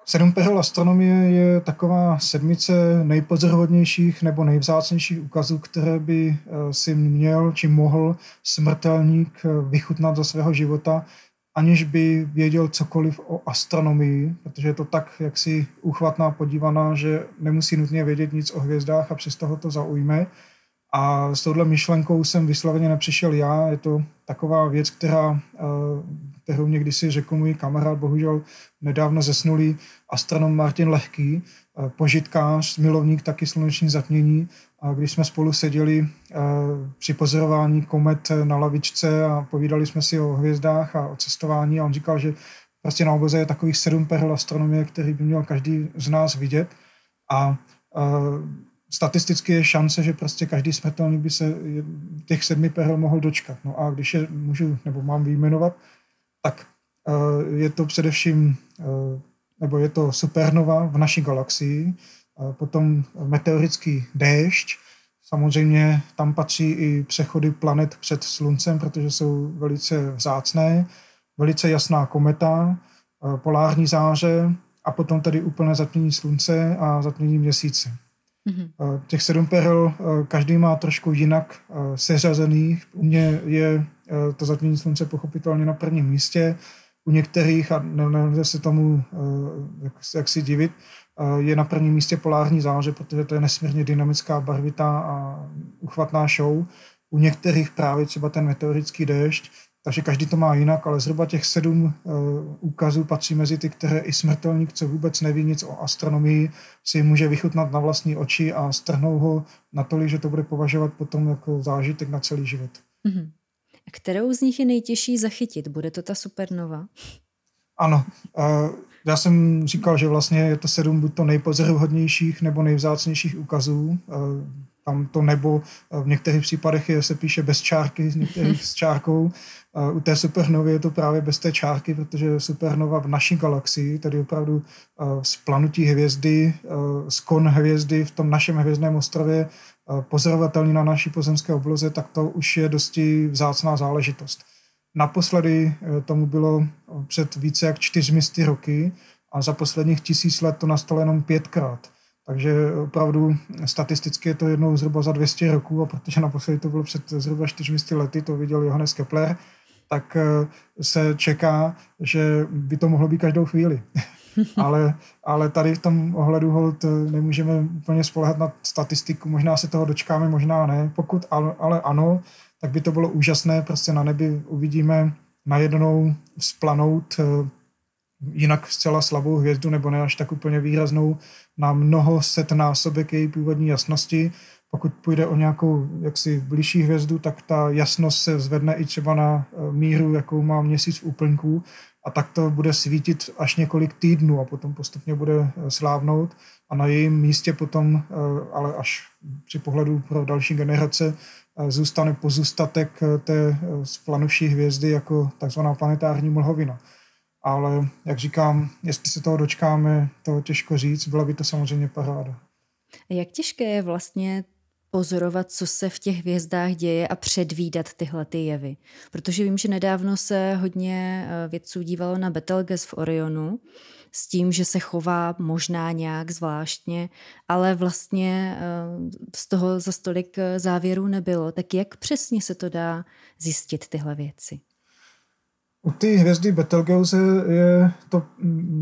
S2: Sedm perel astronomie je taková sedmice nejpozoruhodnějších nebo nejvzácnějších ukazů, které by eh, si měl či mohl smrtelník eh, vychutnat za svého života, aniž by věděl cokoliv o astronomii, protože je to tak jaksi uchvatná podívaná, že nemusí nutně vědět nic o hvězdách a přesto ho to zaujme. A s touhle myšlenkou jsem vysloveně nepřišel já. Je to taková věc, která, eh, kterou mě kdysi řekl můj kamarád, bohužel nedávno zesnulý astronom Martin Lehký, eh, požitkář, milovník taky sluneční zatmění. A když jsme spolu seděli eh, při pozorování komet na lavičce a povídali jsme si o hvězdách a o cestování a on říkal, že prostě na oboze je takových sedm perel astronomie, který by měl každý z nás vidět. A statisticky je šance, že prostě každý smrtelník by se těch sedmi perel mohl dočkat. No a když je můžu, nebo mám vyjmenovat, tak uh, je to především nebo je to supernova v naší galaxii, potom meteorický déšť, Samozřejmě tam patří i přechody planet před Sluncem, protože jsou velice vzácné, velice jasná kometa, polární záře a potom tady úplné zatmění Slunce a zatmění Měsíce. Mm-hmm. Těch sedm perel každý má trošku jinak seřazených. U mě je to zatmění Slunce pochopitelně na prvním místě, u některých, a nelze se tomu jak, jak si divit, je na prvním místě polární záře, protože to je nesmírně dynamická, barvitá a uchvatná show. U některých právě třeba ten meteorický déšť, takže každý to má jinak, ale zhruba těch sedm uh, úkazů patří mezi ty, které i smrtelník, co vůbec neví nic o astronomii, si může vychutnat na vlastní oči a strhnou ho natolik, že to bude považovat potom jako zážitek na celý život. Mm-hmm.
S1: A kterou z nich je nejtěžší zachytit? Bude to ta supernova?
S2: Ano. Uh, já jsem říkal, že vlastně je to sedm buď to nejpozoruhodnějších nebo nejvzácnějších ukazů. Uh, tam to nebo v některých případech je, se píše bez čárky, z některých s čárkou. U té supernovy je to právě bez té čárky, protože supernova v naší galaxii, tedy opravdu splanutí hvězdy, skon hvězdy v tom našem hvězdném ostrově, pozorovatelný na naší pozemské obloze, tak to už je dosti vzácná záležitost. Naposledy e, tomu bylo před více jak čtyřmi roky a za posledních tisíc let to nastalo jenom pětkrát. Takže opravdu statisticky je to jednou zhruba za 200 roků a protože naposledy to bylo před zhruba 400 lety, to viděl Johannes Kepler, tak eh, se čeká, že by to mohlo být každou chvíli. [LAUGHS] ale, ale tady v tom ohledu hold eh, nemůžeme úplně spolehat na statistiku, možná se toho dočkáme, možná ne. Pokud ale, ale ano, tak by to bylo úžasné, prostě na nebi uvidíme najednou splanout eh, jinak zcela slabou hvězdu, nebo ne až tak úplně výraznou, na mnoho set násobek její původní jasnosti. Pokud půjde o nějakou jaksi blížší hvězdu, tak ta jasnost se zvedne i třeba na eh, míru, jakou má měsíc v úplňku a tak to bude svítit až několik týdnů a potom postupně bude eh, slávnout a na jejím místě potom, ale až při pohledu pro další generace, zůstane pozůstatek té splanuvší hvězdy jako takzvaná planetární mlhovina ale jak říkám, jestli se toho dočkáme, to těžko říct, byla by to samozřejmě paráda.
S1: Jak těžké je vlastně pozorovat, co se v těch hvězdách děje a předvídat tyhle ty jevy. Protože vím, že nedávno se hodně eh, vědců dívalo na Betelgeuse v Orionu s tím, že se chová možná nějak zvláštně, ale vlastně eh, z toho za stolik eh, závěrů nebylo. Tak jak přesně se to dá zjistit tyhle věci?
S2: U té hvězdy Betelgeuse je to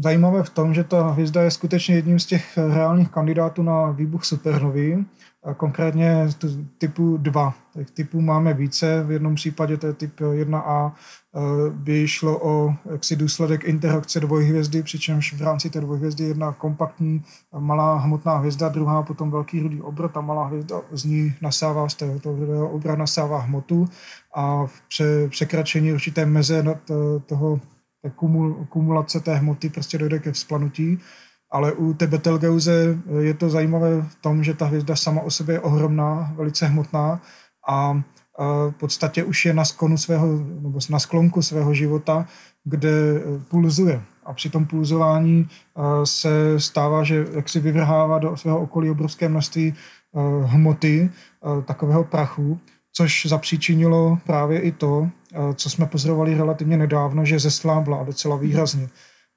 S2: zajímavé v tom, že ta hvězda je skutečně jedním z těch reálných kandidátů na výbuch supernovy, konkrétně typu 2. Těch typů máme více, v jednom případě to je typ 1A, Eh, by šlo o jaksi důsledek interakce dvojhvězdy, přičemž v rámci té dvojhvězdy jedna kompaktní malá hmotná hvězda, druhá potom velký rudý obr, ta malá hvězda z ní nasává, z toho rudého obra nasává hmotu a v pře, překračení určité meze toho té kumul, kumulace té hmoty prostě dojde ke vzplanutí. Ale u té Betelgeuse je to zajímavé v tom, že ta hvězda sama o sobě je ohromná, velice hmotná a v podstatě už je na sklonu svého, nebo na sklonku svého života, kde eh, pulzuje. A při tom pulzování eh, se stává, že jak si vyvrhává do svého okolí obrovské množství eh, hmoty, takového prachu, což zapříčinilo právě i to, co jsme pozorovali relativně nedávno, že zeslábla docela výrazně.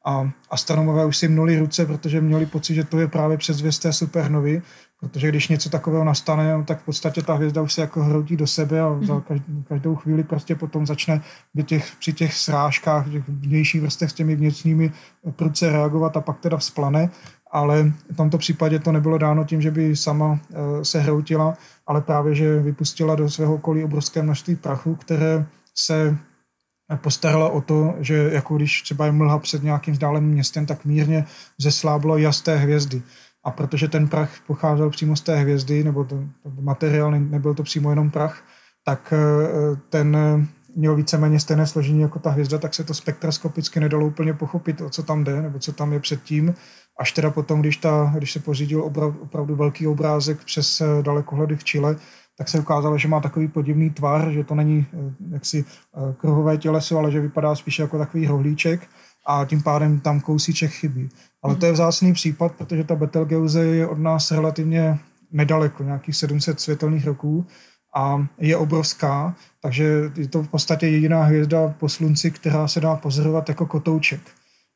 S2: A astronomové už si mnuli ruce, protože měli pocit, že to je právě předzvěst té supernovy, Protože když něco takového nastane, tak v podstatě ta hvězda už se jako hroutí do sebe a za mhm. každou chvíli prostě potom začne těch, při těch srážkách, těch vnějších vrstev s těmi vnitřními prudce reagovat a pak teda vzplane. Ale v tomto případě to nebylo dáno tím, že by sama e, se hroutila, ale právě, že vypustila do svého okolí obrovské množství prachu, které se postarala o to, že jako když třeba je mlha před nějakým vzdáleným městem, tak mírně zesláblo jasté hvězdy. A protože ten prach pocházel přímo z té hvězdy, nebo ten, materiál, nebyl to přímo jenom prach, tak eh, ten měl víceméně stejné složení jako ta hvězda, tak se to spektroskopicky nedalo úplně pochopit, o co tam jde, nebo co tam je předtím. Až teda potom, když, ta, když se pořídil opravdu, opravdu velký obrázek přes eh, dalekohledy v Chile, tak se ukázalo, že má takový podivný tvar, že to není eh, jaksi kruhové těleso, ale že vypadá spíše jako takový rohlíček a tím pádem tam kousíček chybí. Ale to je vzácný případ, protože ta Betelgeuse je od nás relativně nedaleko, nějakých 700 světelných roků a je obrovská, takže je to v podstatě jediná hvězda po slunci, která se dá pozorovat jako kotouček.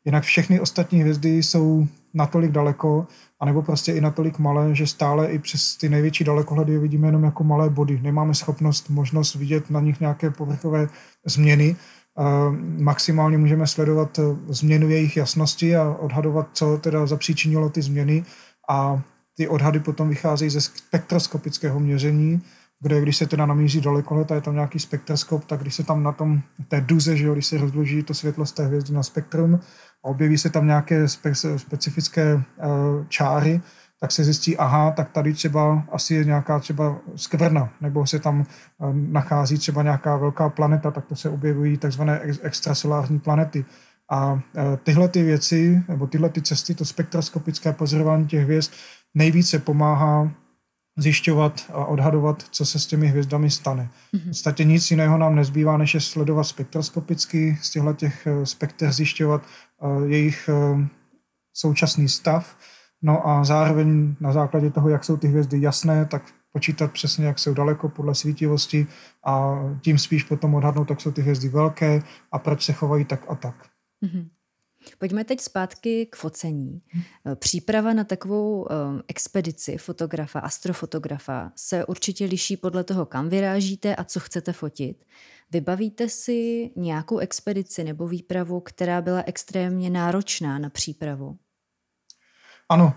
S2: Jinak všechny ostatní hvězdy jsou natolik daleko, anebo prostě i natolik malé, že stále i přes ty největší dalekohledy je vidíme jenom jako malé body. Nemáme schopnost, možnost vidět na nich nějaké povrchové změny. Maximálně můžeme sledovat změnu jejich jasnosti a odhadovat, co teda zapříčinilo ty změny a ty odhady potom vycházejí ze spektroskopického měření, kde když se teda namíří dalekohled a je tam nějaký spektroskop, tak když se tam na tom té duze, že jo, když se rozloží to světlo z té hvězdy na spektrum a objeví se tam nějaké spe, specifické uh, čáry, tak se zjistí, aha, tak tady třeba asi je nějaká třeba skvrna, nebo se tam uh, nachází třeba nějaká velká planeta, tak to se objevují takzvané extrasolární planety. A uh, tyhle ty věci, nebo tyhle ty cesty, to spektroskopické pozorování těch hvězd, nejvíce pomáhá zjišťovat a odhadovat, co se s těmi hvězdami stane. V podstatě nic jiného nám nezbývá, než je sledovat spektroskopicky z těchto těch eh, spektr zjišťovat jejich uh, současný stav, no a zároveň na základě toho, jak jsou ty hvězdy jasné, tak počítat přesně, jak jsou daleko podle svítivosti a tím spíš potom odhadnout, jak jsou ty hvězdy velké a proč se chovají tak a tak. Mm-hmm.
S1: Pojďme teď zpátky k focení. Eh, příprava na takovou expedici fotografa, astrofotografa se určitě liší podle toho, kam vyrážíte a co chcete fotit. Vybavíte si nějakou expedici nebo výpravu, která byla extrémně náročná na přípravu?
S2: Ano,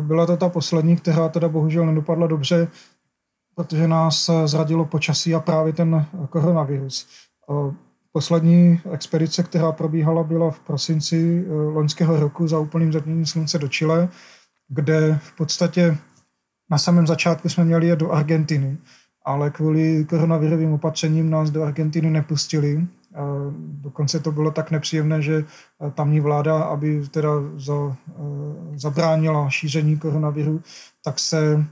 S2: byla to ta poslední, která teda bohužel nedopadla dobře, protože nás zradilo počasí a právě ten koronavirus. Poslední expedice, která probíhala, byla v prosinci eh, loňského roku za úplným zatměním slunce do Chile, kde v podstatě na samém začátku jsme měli jet do Argentiny, ale kvůli koronavirovým opatřením nás do Argentiny nepustili. Dokonce to bylo tak nepříjemné, že eh, tamní vláda, aby teda za, eh, zabránila šíření koronaviru, tak se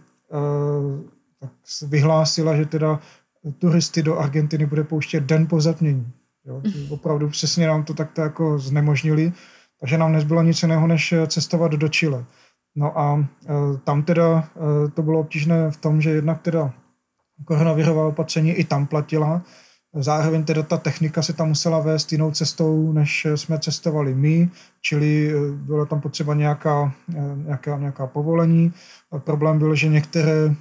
S2: tak vyhlásila, že teda turisty do Argentiny bude pouštět den po zatmění. Jo? Opravdu přesně nám to takto jako znemožnili, takže nám nezbylo nic jiného, než cestovat do Chile. No a tam teda to bylo obtížné v tom, že jednak teda koronavirová opatření i tam platila, Zároveň teda ta technika se tam musela vést jinou cestou, než jsme cestovali my, čili e, bylo tam potřeba nějaká, nějaká, nějaká povolení. Problém byl, že některé,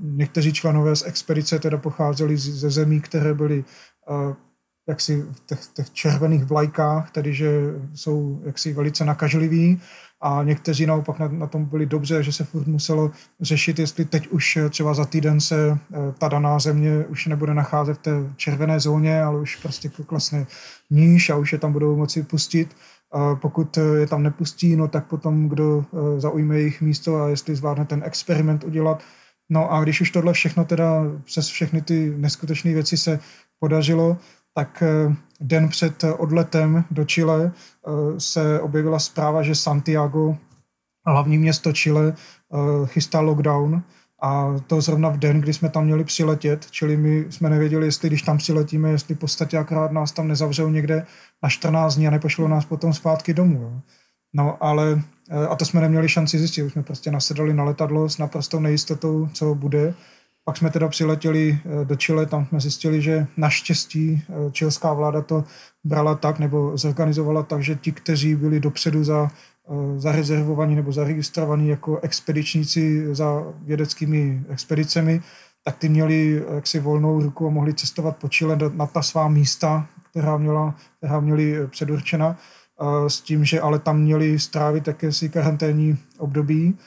S2: někteří členové z expedice teda pocházeli ze zemí, které byly jaksi v těch, těch červených vlajkách, tedy že jsou jaksi velice nakažliví a někteří naopak na, na tom byli dobře, že se furt muselo řešit, jestli teď už třeba za týden se eh, ta daná země už nebude nacházet v té červené zóně, ale už prostě klesne níž a už je tam budou moci pustit. A pokud je tam nepustí, no tak potom kdo eh, zaujme jejich místo a jestli zvládne ten experiment udělat. No a když už tohle všechno teda přes všechny ty neskutečné věci se podařilo, tak eh, den před odletem do Chile eh, se objevila zpráva, že Santiago, hlavní město Chile, eh, chystá lockdown a to zrovna v den, kdy jsme tam měli přiletět, čili my jsme nevěděli, jestli když tam přiletíme, jestli v podstatě akorát nás tam nezavřou někde na 14 dní a nepošlou nás potom zpátky domů. Jo. No ale, a to jsme neměli šanci zjistit, už jsme prostě nasedali na letadlo s naprostou nejistotou, co bude pak jsme teda přiletěli eh, do Chile, tam jsme zjistili, že naštěstí eh, čilská vláda to brala tak nebo zorganizovala tak, že ti, kteří byli dopředu za, eh, zarezervovaní nebo zaregistrovaní jako expedičníci za vědeckými expedicemi, tak ty měli jaksi volnou ruku a mohli cestovat po Chile na ta svá místa, která, měla, která měli předurčena, s tím, že ale tam měli strávit jakési karanténní období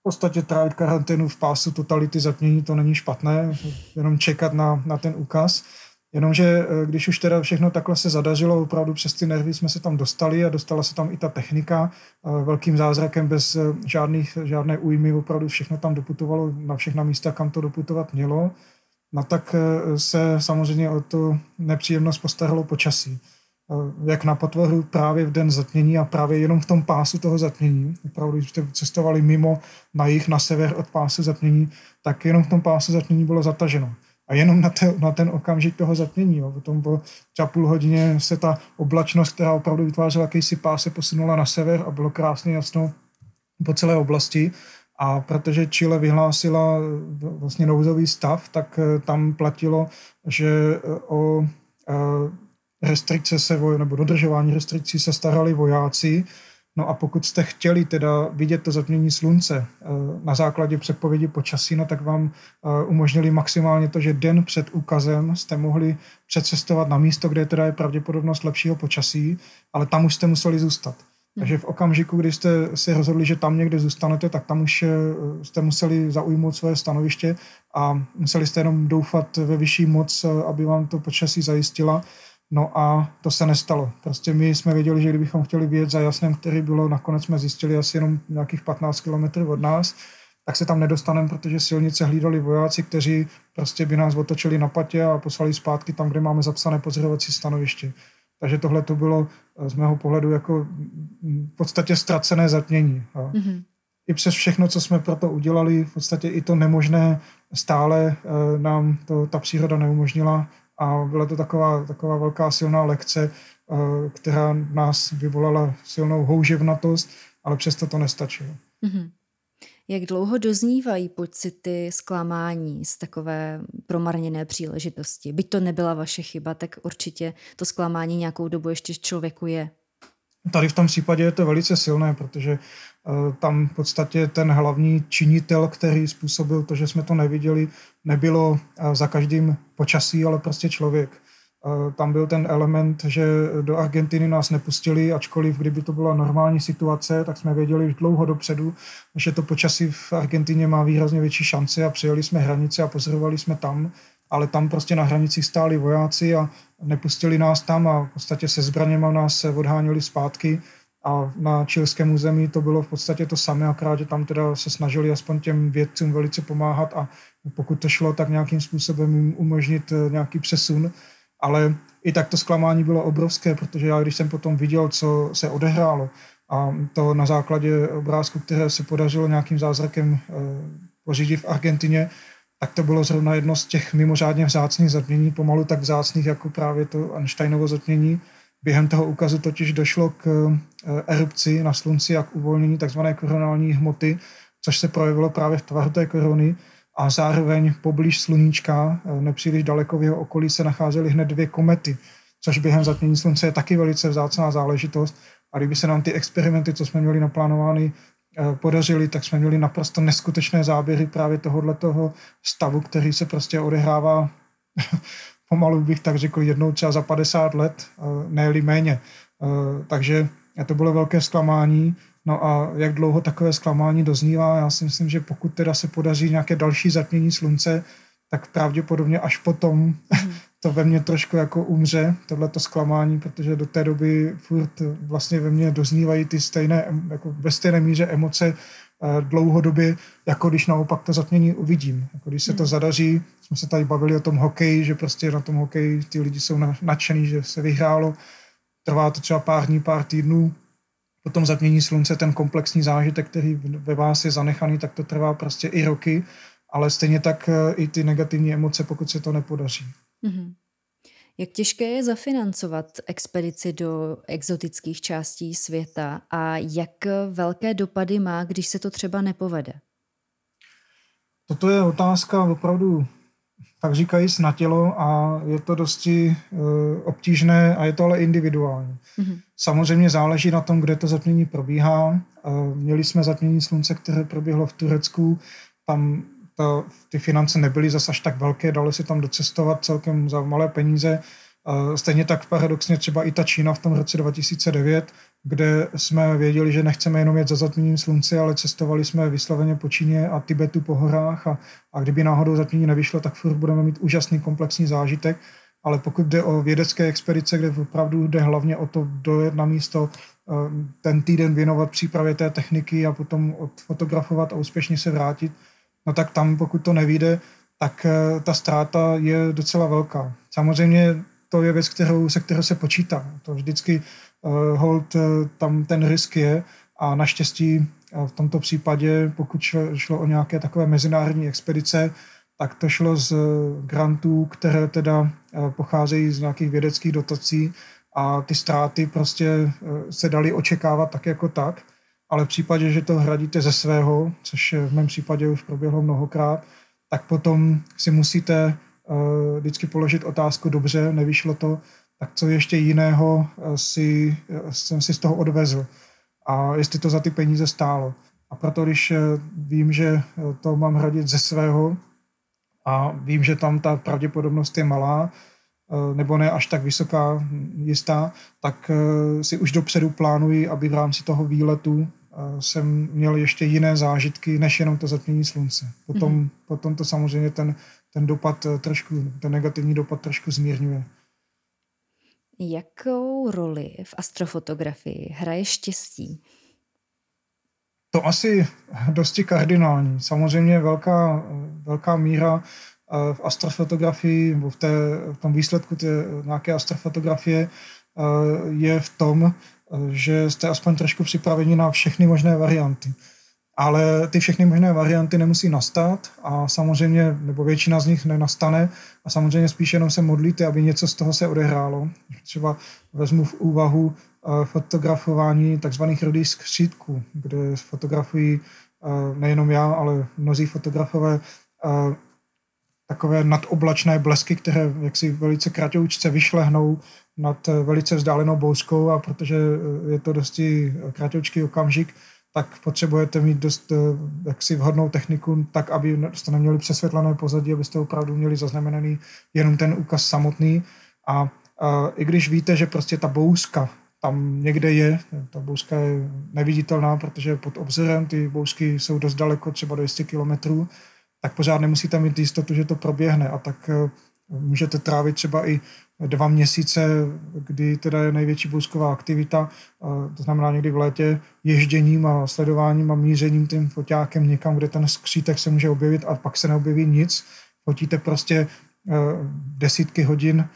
S2: v podstatě trávit karanténu v pásu totality zatmění, to není špatné, jenom čekat na, na ten úkaz. Jenomže eh, když už teda všechno takhle se zadařilo, opravdu přes ty nervy jsme se tam dostali a dostala se tam i ta technika eh, velkým zázrakem bez eh, žádných, žádné újmy, opravdu všechno tam doputovalo na všechna místa, kam to doputovat mělo. No tak se samozřejmě o to nepříjemnost postaralo počasí jak na potvoru právě v den zatmění a právě jenom v tom pásu toho zatmění. Opravdu, když jste cestovali mimo na jich, na sever od pásu zatmění, tak jenom v tom pásu zatmění bylo zataženo. A jenom na, te, na ten okamžik toho zatmění. Jo. Potom po třeba půl hodině se ta oblačnost, která opravdu vytvářela jakýsi pás, se posunula na sever a bylo krásně jasno po celé oblasti. A protože Chile vyhlásila vlastně nouzový stav, tak eh, tam platilo, že eh, o restrikce se, nebo dodržování restrikcí se starali vojáci, No a pokud jste chtěli teda vidět to zatmění slunce eh, na základě předpovědi počasí, no tak vám eh, umožnili maximálně to, že den před úkazem jste mohli přecestovat na místo, kde teda je pravděpodobnost lepšího počasí, ale tam už jste museli zůstat. Takže v okamžiku, kdy jste si rozhodli, že tam někde zůstanete, tak tam už eh, jste museli zaujmout své stanoviště a museli jste jenom doufat ve vyšší moc, aby vám to počasí zajistila. No a to se nestalo. Prostě my jsme věděli, že kdybychom chtěli vyjet za jasnem, který bylo, nakonec jsme zjistili asi jenom nějakých 15 km od nás, tak se tam nedostaneme, protože silnice hlídali vojáci, kteří prostě by nás otočili na patě a poslali zpátky tam, kde máme zapsané pozorovací stanoviště. Takže tohle to bylo z mého pohledu jako v podstatě ztracené zatmění. Mm-hmm. I přes všechno, co jsme pro to udělali, v podstatě i to nemožné stále eh, nám to ta příroda neumožnila a byla to taková, taková velká silná lekce, eh, která nás vyvolala silnou houževnatost, ale přesto to nestačilo. Mm-hmm.
S1: Jak dlouho doznívají pocity zklamání z takové promarněné příležitosti? Byť to nebyla vaše chyba, tak určitě to zklamání nějakou dobu ještě člověku je.
S2: Tady v tom případě je to velice silné, protože uh, tam v podstatě ten hlavní činitel, který způsobil to, že jsme to neviděli, nebylo uh, za každým počasí, ale prostě člověk. Uh, tam byl ten element, že do Argentiny nás nepustili, ačkoliv kdyby to byla normální situace, tak jsme věděli už dlouho dopředu, že to počasí v Argentině má výrazně větší šance a přijeli jsme hranice a pozorovali jsme tam ale tam prostě na hranicích stáli vojáci a nepustili nás tam a v podstatě se zbraněma nás se odháněli zpátky. A na čilském území to bylo v podstatě to samé, akorát, že tam teda se snažili aspoň těm vědcům velice pomáhat a pokud to šlo, tak nějakým způsobem jim umožnit eh, nějaký přesun, ale i tak to zklamání bylo obrovské, protože já když jsem potom viděl, co se odehrálo a to na základě obrázku, které se podařilo nějakým zázrakem eh, pořídit v Argentině, tak to bylo zrovna jedno z těch mimořádně vzácných zatmění, pomalu tak vzácných jako právě to Einsteinovo zatmění. Během toho úkazu totiž došlo k eh, erupci na slunci a k uvolnění tzv. koronální hmoty, což se projevilo právě v tvaru té korony a zároveň poblíž sluníčka, eh, nepříliš daleko v jeho okolí, se nacházely hned dvě komety, což během zatmění slunce je taky velice vzácná záležitost. A kdyby se nám ty experimenty, co jsme měli naplánovány, Eh, podařili, tak jsme měli naprosto neskutečné záběry právě tohohle toho stavu, který se prostě odehrává [LAUGHS] pomalu bych tak řekl jednou třeba za 50 let, eh, ne méně. Eh, takže to bylo velké zklamání. No a jak dlouho takové zklamání doznívá, já si myslím, že pokud teda se podaří nějaké další zatmění slunce, tak pravděpodobně až potom mhm [LAUGHS] to ve mně trošku jako umře, tohleto zklamání, protože do té doby furt vlastně ve mně doznívají ty stejné, jako ve stejné míře emoce eh, dlouhodobě, jako když naopak to zatmění uvidím. Jako když se to hmm. zadaří, jsme se tady bavili o tom hokeji, že prostě na tom hokeji ty lidi jsou nadšený, že se vyhrálo, trvá to třeba pár dní, pár týdnů, potom zatmění slunce, ten komplexní zážitek, který ve vás je zanechaný, tak to trvá prostě i roky, ale stejně tak eh, i ty negativní emoce, pokud se to nepodaří. Mm-hmm.
S1: Jak těžké je zafinancovat expedici do exotických částí světa a jak velké dopady má, když se to třeba nepovede?
S2: Toto je otázka opravdu, tak říkají, na tělo a je to dosti uh, obtížné a je to ale individuální. Mm-hmm. Samozřejmě záleží na tom, kde to zatmění probíhá. Uh, měli jsme zatmění slunce, které proběhlo v Turecku. Tam ta, ty finance nebyly zase až tak velké, dalo se tam docestovat celkem za malé peníze. Stejně tak paradoxně třeba i ta Čína v tom roce 2009, kde jsme věděli, že nechceme jenom jet za zatměním slunce, ale cestovali jsme vysloveně po Číně a Tibetu po horách a, a kdyby náhodou zatmění nevyšlo, tak furt budeme mít úžasný komplexní zážitek. Ale pokud jde o vědecké expedice, kde opravdu jde hlavně o to dojet na místo, eh, ten týden věnovat přípravě té techniky a potom odfotografovat a úspěšně se vrátit, no tak tam, pokud to nevíde, tak eh, ta ztráta je docela velká. Samozřejmě to je věc, kterou, se kterou se počítá. To vždycky uh, hold uh, tam ten risk je a naštěstí v tomto případě, pokud šlo o nějaké takové mezinárodní expedice, tak to šlo z grantů, které teda pocházejí z nějakých vědeckých dotací a ty ztráty prostě se daly očekávat tak jako tak, ale v případě, že to hradíte ze svého, což v mém případě už proběhlo mnohokrát, tak potom si musíte vždycky položit otázku, dobře, nevyšlo to, tak co ještě jiného si, jsem si z toho odvezl a jestli to za ty peníze stálo. A proto, když vím, že to mám hradit ze svého a vím, že tam ta pravděpodobnost je malá, nebo ne až tak vysoká, jistá, tak si už dopředu plánuji, aby v rámci toho výletu jsem měl ještě jiné zážitky, než jenom to zatmění slunce. Potom, mm-hmm. potom to samozřejmě ten, ten dopad trošku, ten negativní dopad trošku zmírňuje.
S1: Jakou roli v astrofotografii hraje štěstí?
S2: To asi dosti kardinální. Samozřejmě velká, velká míra eh, v astrofotografii, nebo v, té, v tom výsledku té nějaké astrofotografie eh, je v tom, eh, že jste aspoň trošku připraveni na všechny možné varianty ale ty všechny možné varianty nemusí nastat a samozřejmě, nebo většina z nich nenastane a samozřejmě spíš jenom se modlíte, aby něco z toho se odehrálo. Třeba vezmu v úvahu uh, fotografování takzvaných rudých skřítků, kde fotografují uh, nejenom já, ale mnozí fotografové uh, takové nadoblačné blesky, které jaksi velice kratoučce vyšlehnou nad velice vzdálenou bouskou a protože je to dosti kratoučký okamžik, tak potřebujete mít dost eh, jaksi vhodnou techniku, tak aby jste neměli přesvětlené pozadí, abyste opravdu měli zaznamenaný jenom ten úkaz samotný. A, a i když víte, že prostě ta bouska tam někde je, ta bouska je neviditelná, protože pod obzorem ty bousky jsou dost daleko, třeba 200 kilometrů, tak pořád nemusíte mít jistotu, že to proběhne a tak eh, můžete trávit třeba i dva měsíce, kdy teda je největší bousková aktivita, to znamená někdy v létě, ježděním a sledováním a mířením tím foťákem někam, kde ten skřítek se může objevit a pak se neobjeví nic. Fotíte prostě e, desítky hodin e,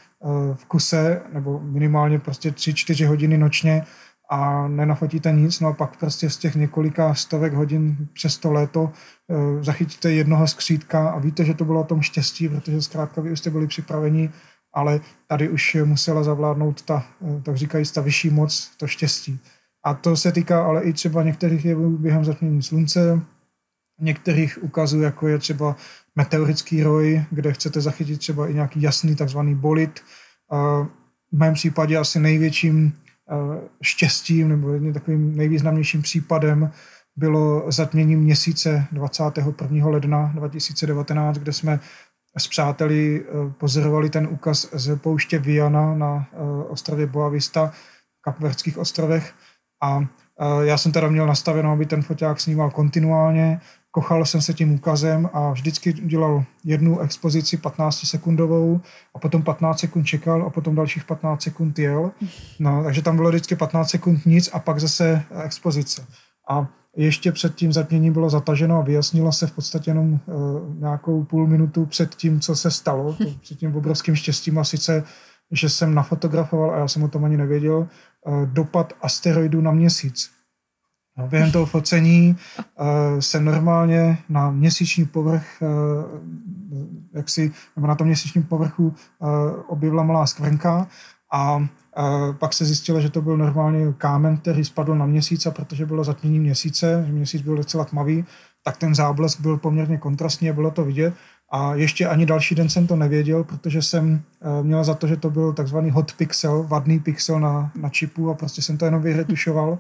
S2: v kuse nebo minimálně prostě tři, čtyři hodiny nočně a nenafotíte nic, no a pak prostě z těch několika stovek hodin přes to léto e, zachytíte jednoho skřítka a víte, že to bylo o tom štěstí, protože zkrátka vy už jste byli připraveni ale tady už musela zavládnout ta, tak říkají, ta vyšší moc, to štěstí. A to se týká ale i třeba některých jevů během zatmění slunce, některých ukazů, jako je třeba meteorický roj, kde chcete zachytit třeba i nějaký jasný takzvaný bolit. V mém případě asi největším štěstím nebo jedním takovým nejvýznamnějším případem bylo zatmění měsíce 21. ledna 2019, kde jsme s přáteli eh, pozorovali ten úkaz z pouště Viana na eh, ostrově Boavista, Kapverdských ostrovech a eh, já jsem teda měl nastaveno, aby ten foťák snímal kontinuálně, kochal jsem se tím úkazem a vždycky dělal jednu expozici 15 sekundovou a potom 15 sekund čekal a potom dalších 15 sekund jel. No, takže tam bylo vždycky 15 sekund nic a pak zase expozice. A ještě před tím zatměním bylo zataženo a vyjasnilo se v podstatě jenom uh, nějakou půl minutu před tím, co se stalo, to, před tím obrovským štěstím a sice, že jsem nafotografoval, a já jsem o tom ani nevěděl, uh, dopad asteroidu na měsíc. No, během toho focení uh, se normálně na měsíční povrch, uh, jak si, nebo na tom měsíčním povrchu uh, objevila malá skvrnka a a pak se zjistilo, že to byl normálně kámen, který spadl na měsíc a protože bylo zatmění měsíce, že měsíc byl docela tmavý, tak ten záblesk byl poměrně kontrastní a bylo to vidět. A ještě ani další den jsem to nevěděl, protože jsem měl za to, že to byl takzvaný hot pixel, vadný pixel na, na čipu a prostě jsem to jenom vyretušoval.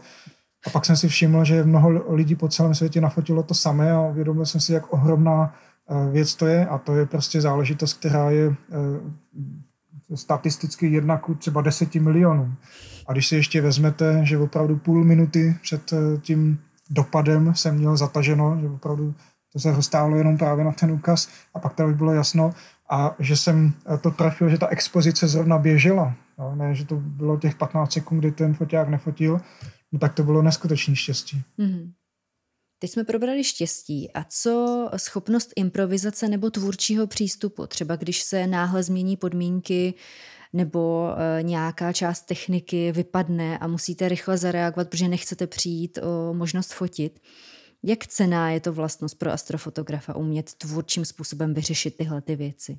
S2: A pak jsem si všiml, že mnoho lidí po celém světě nafotilo to samé a uvědomil jsem si, jak ohromná eh, věc to je a to je prostě záležitost, která je eh, statisticky jedna ku třeba deseti milionů. A když si ještě vezmete, že opravdu půl minuty před eh, tím dopadem jsem měl zataženo, že opravdu to se roztálo jenom právě na ten úkaz a pak to už bylo jasno a že jsem to trafil, že ta expozice zrovna běžela. No, ne, že to bylo těch 15 sekund, kdy ten foták nefotil, no tak to bylo neskutečný štěstí. Mm-hmm.
S1: Teď jsme probrali štěstí. A co schopnost improvizace nebo tvůrčího přístupu? Třeba když se náhle změní podmínky nebo e, nějaká část techniky vypadne a musíte rychle zareagovat, protože nechcete přijít o možnost fotit. Jak cená je to vlastnost pro astrofotografa umět tvůrčím způsobem vyřešit tyhle ty věci?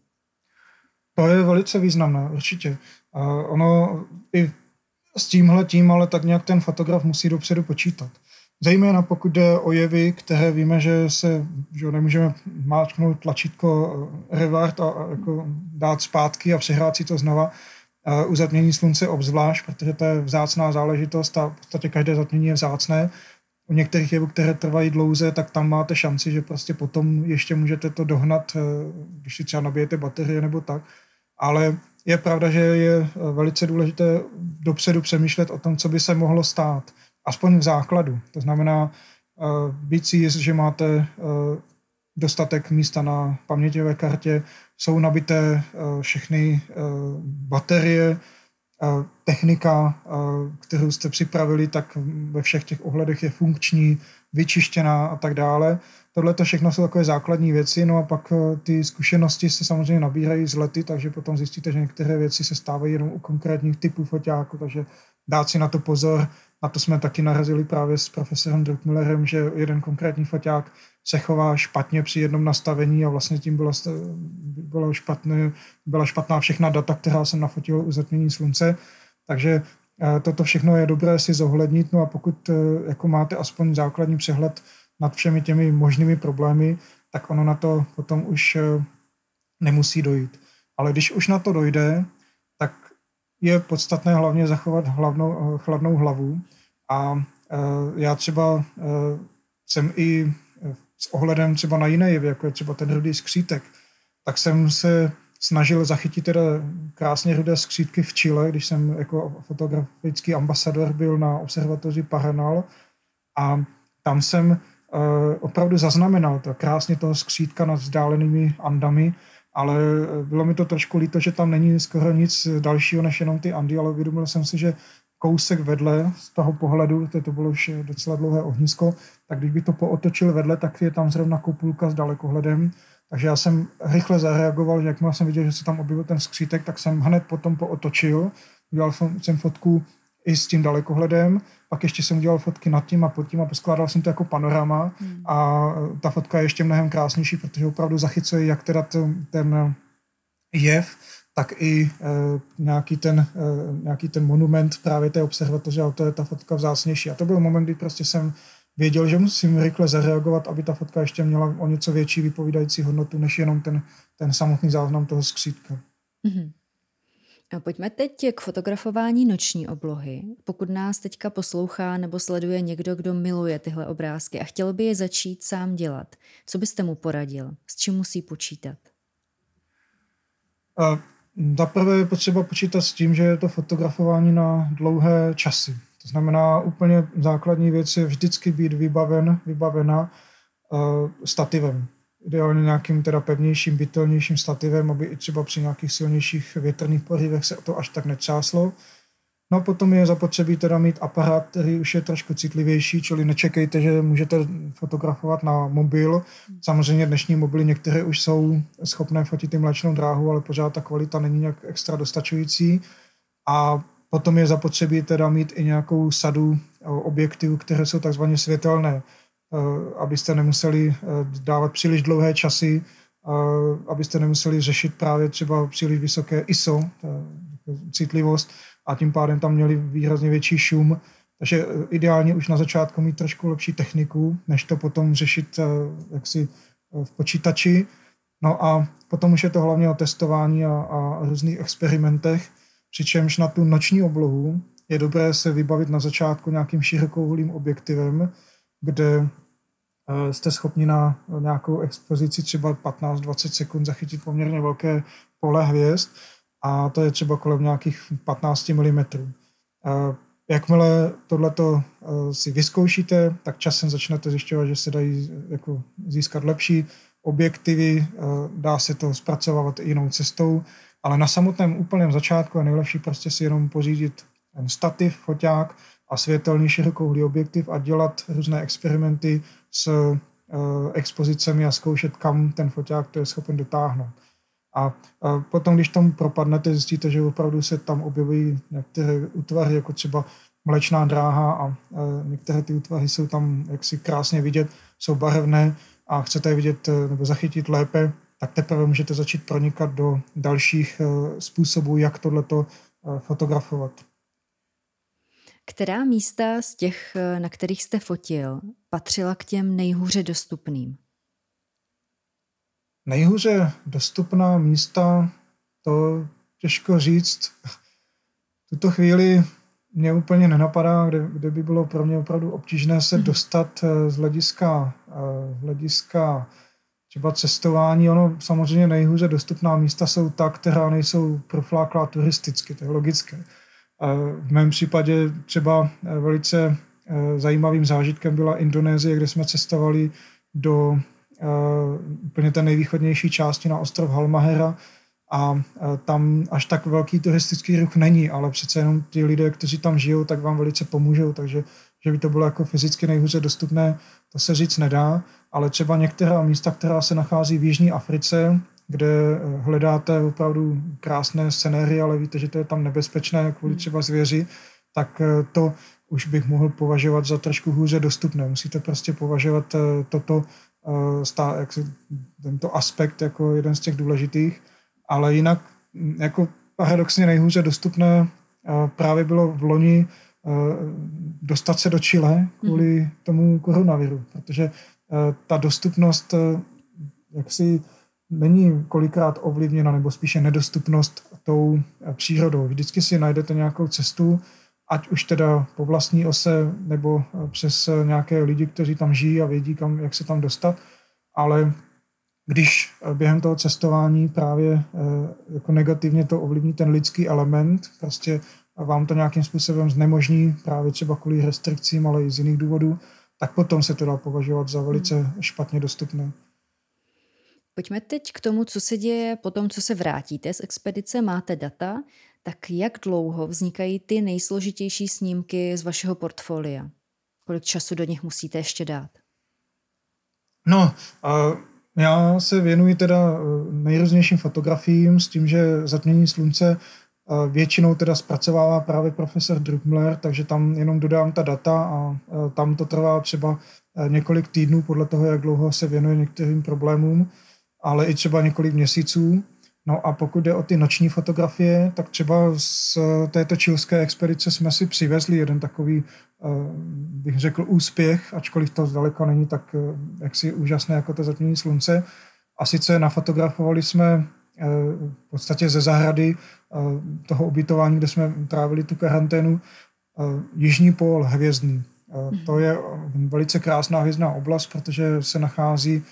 S2: To je velice významné, určitě. A ono i s tímhle tím, ale tak nějak ten fotograf musí dopředu počítat. Zejména pokud jde o jevy, které víme, že se že nemůžeme máčknout tlačítko eh, revert a, a jako dát zpátky a přehrát si to znova. Uh, u zatmění slunce obzvlášť, protože to je vzácná záležitost a v podstatě každé zatmění je vzácné. U některých jevů, které trvají dlouze, tak tam máte šanci, že prostě potom ještě můžete to dohnat, eh, když si třeba nabijete baterie nebo tak. Ale je pravda, že je velice důležité dopředu přemýšlet o tom, co by se mohlo stát aspoň v základu. To znamená být si jist, že máte uh, dostatek místa na paměťové kartě, jsou nabité uh, všechny baterie, technika, kterou jste připravili, tak ve všech těch ohledech je funkční, vyčištěná a tak dále. Tohle to všechno jsou takové základní věci, no a pak ty zkušenosti se samozřejmě nabírají z lety, takže potom zjistíte, že některé věci se stávají jenom u konkrétních typů foťáku, takže dát si na to pozor, a to jsme taky narazili právě s profesorem Druckmillerem, že jeden konkrétní foťák se chová špatně při jednom nastavení a vlastně tím bylo, bylo špatné, byla špatná všechna data, která jsem nafotil u zatmění slunce. Takže eh, toto všechno je dobré si zohlednit, no a pokud eh, jako máte aspoň základní přehled nad všemi těmi možnými problémy, tak ono na to potom už eh, nemusí dojít. Ale když už na to dojde, tak je podstatné hlavně zachovat hlavnou, chladnou hlavu a e, já třeba jsem i s ohledem třeba na jiné jevy, jako je třeba ten rudý skřítek, tak jsem se snažil zachytit teda krásně rudé skřítky v Chile, když jsem jako fotografický ambasador byl na observatoři Paranal a tam jsem opravdu zaznamenal to krásně toho skřítka nad vzdálenými Andami, ale bylo mi to trošku líto, že tam není skoro nic dalšího než jenom ty Andy, ale uvědomil jsem si, že kousek vedle z toho pohledu, to, to bylo už docela dlouhé ohnisko, tak když by to pootočil vedle, tak je tam zrovna kopulka s dalekohledem. Takže já jsem rychle zareagoval, že jakmile jsem viděl, že se tam objevil ten skřítek, tak jsem hned potom pootočil. Udělal jsem fotku i s tím dalekohledem, pak ještě jsem udělal fotky nad tím a pod tím a poskládal jsem to jako panorama hmm. a ta fotka je ještě mnohem krásnější, protože opravdu zachycuje jak teda ten, ten jev, tak i e, nějaký, ten, e, nějaký ten monument právě té observatoře, ale to je ta fotka vzácnější. A to byl moment, kdy prostě jsem věděl, že musím rychle zareagovat, aby ta fotka ještě měla o něco větší vypovídající hodnotu, než jenom ten, ten samotný záznam toho skřítka. Mm-hmm.
S1: A pojďme teď k fotografování noční oblohy. Pokud nás teďka poslouchá nebo sleduje někdo, kdo miluje tyhle obrázky a chtěl by je začít sám dělat, co byste mu poradil? S čím musí počítat?
S2: Uh Zaprvé je potřeba počítat s tím, že je to fotografování na dlouhé časy. To znamená, úplně základní věc je vždycky být vybaven, vybavena uh, stativem. Ideálně nějakým teda pevnějším, bytelnějším stativem, aby i třeba při nějakých silnějších větrných porivech se to až tak netřáslo. No potom je zapotřebí teda mít aparát, který už je trošku citlivější, čili nečekejte, že můžete fotografovat na mobil. Samozřejmě dnešní mobily některé už jsou schopné fotit i mléčnou dráhu, ale pořád ta kvalita není nějak extra dostačující. A potom je zapotřebí teda mít i nějakou sadu objektivů, které jsou takzvaně světelné, abyste nemuseli dávat příliš dlouhé časy, abyste nemuseli řešit právě třeba příliš vysoké ISO, citlivost, a tím pádem tam měli výrazně větší šum. Takže eh, ideálně už na začátku mít trošku lepší techniku, než to potom řešit eh, jaksi eh, v počítači. No a potom už je to hlavně o testování a, a různých experimentech, přičemž na tu noční oblohu je dobré se vybavit na začátku nějakým širokouhlým objektivem, kde jste schopni na nějakou expozici třeba 15-20 sekund zachytit poměrně velké pole hvězd a to je třeba kolem nějakých 15 mm. Jakmile tohleto e, si vyzkoušíte, tak časem začnete zjišťovat, že se dají jako získat lepší objektivy, dá se to zpracovat jinou cestou, ale na samotném úplném začátku je nejlepší prostě si jenom pořídit ten stativ, foťák a světelný širokouhlý objektiv a dělat různé experimenty s e, expozicemi a zkoušet, kam ten foťák to je schopen dotáhnout. A, a potom, když tam propadnete, zjistíte, že opravdu se tam objevují některé útvary, jako třeba mlečná dráha a některé ty útvahy jsou tam jaksi krásně vidět, jsou barevné a chcete je vidět nebo zachytit lépe, tak teprve můžete začít pronikat do dalších způsobů, jak tohleto fotografovat.
S1: Která místa z těch, na kterých jste fotil, patřila k těm nejhůře dostupným?
S2: Nejhůře dostupná místa, to těžko říct. V tuto chvíli mě úplně nenapadá, kde, kde by bylo pro mě opravdu obtížné se mhm. dostat eh, z hlediska, eh, z hlediska třeba cestování. Ono samozřejmě nejhůře dostupná místa jsou ta, která nejsou profláklá turisticky, to je logické. V mém případě třeba eh, velice zajímavým zážitkem byla Indonésie, kde jsme cestovali do úplně té nejvýchodnější části na ostrov Halmahera, a tam až tak velký turistický ruch není, ale přece jenom ty lidé, kteří tam žijou, tak vám velice pomůžou, takže že by to bylo jako fyzicky nejhůře dostupné, to se říct nedá, ale třeba některá místa, která se nachází v Jižní Africe, kde eh, hledáte opravdu krásné scenérie, ale víte, že to je tam nebezpečné kvůli hmm. třeba zvěři, tak eh, to už bych mohl považovat za trošku hůře dostupné. Musíte prostě považovat eh, toto, jak se, tento aspekt jako jeden z těch důležitých ale jinak mm, jako paradoxně nejhůře dostupné právě bylo v loni dostat se do Chile kvůli mm. tomu koronaviru, protože ta dostupnost jaksi není kolikrát ovlivněna, nebo spíše nedostupnost tou přírodou. Vždycky si najdete nějakou cestu, ať už teda po vlastní ose, nebo přes nějaké lidi, kteří tam žijí a vědí, kam, jak se tam dostat, ale když eh, během toho cestování právě eh, jako negativně to ovlivní ten lidský element, prostě vám to nějakým způsobem znemožní právě třeba kvůli restrikcím, ale i z jiných důvodů, tak potom se to dá považovat za velice špatně dostupné.
S1: Pojďme teď k tomu, co se děje po tom, co se vrátíte z expedice, máte data, tak jak dlouho vznikají ty nejsložitější snímky z vašeho portfolia? Kolik času do nich musíte ještě dát?
S2: No, uh já se věnuji teda eh, nejrůznějším fotografiím s tím, že zatmění slunce většinou teda zpracovává právě profesor Druckmiller, takže tam jenom dodám ta data a eh, tam to trvá třeba několik týdnů podle toho, jak dlouho se věnuje některým problémům, ale i třeba několik měsíců. No a pokud jde o ty noční fotografie, tak třeba z této čilské expedice jsme si přivezli jeden takový, eh, bych řekl, úspěch, ačkoliv to zdaleka není tak eh, jaksi úžasné jako to zatmění slunce. A sice nafotografovali jsme eh, v podstatě ze zahrady toho ubytování, kde jsme trávili tu karanténu, Jižní pól hvězdný. To je velice krásná hvězdná oblast, protože se nachází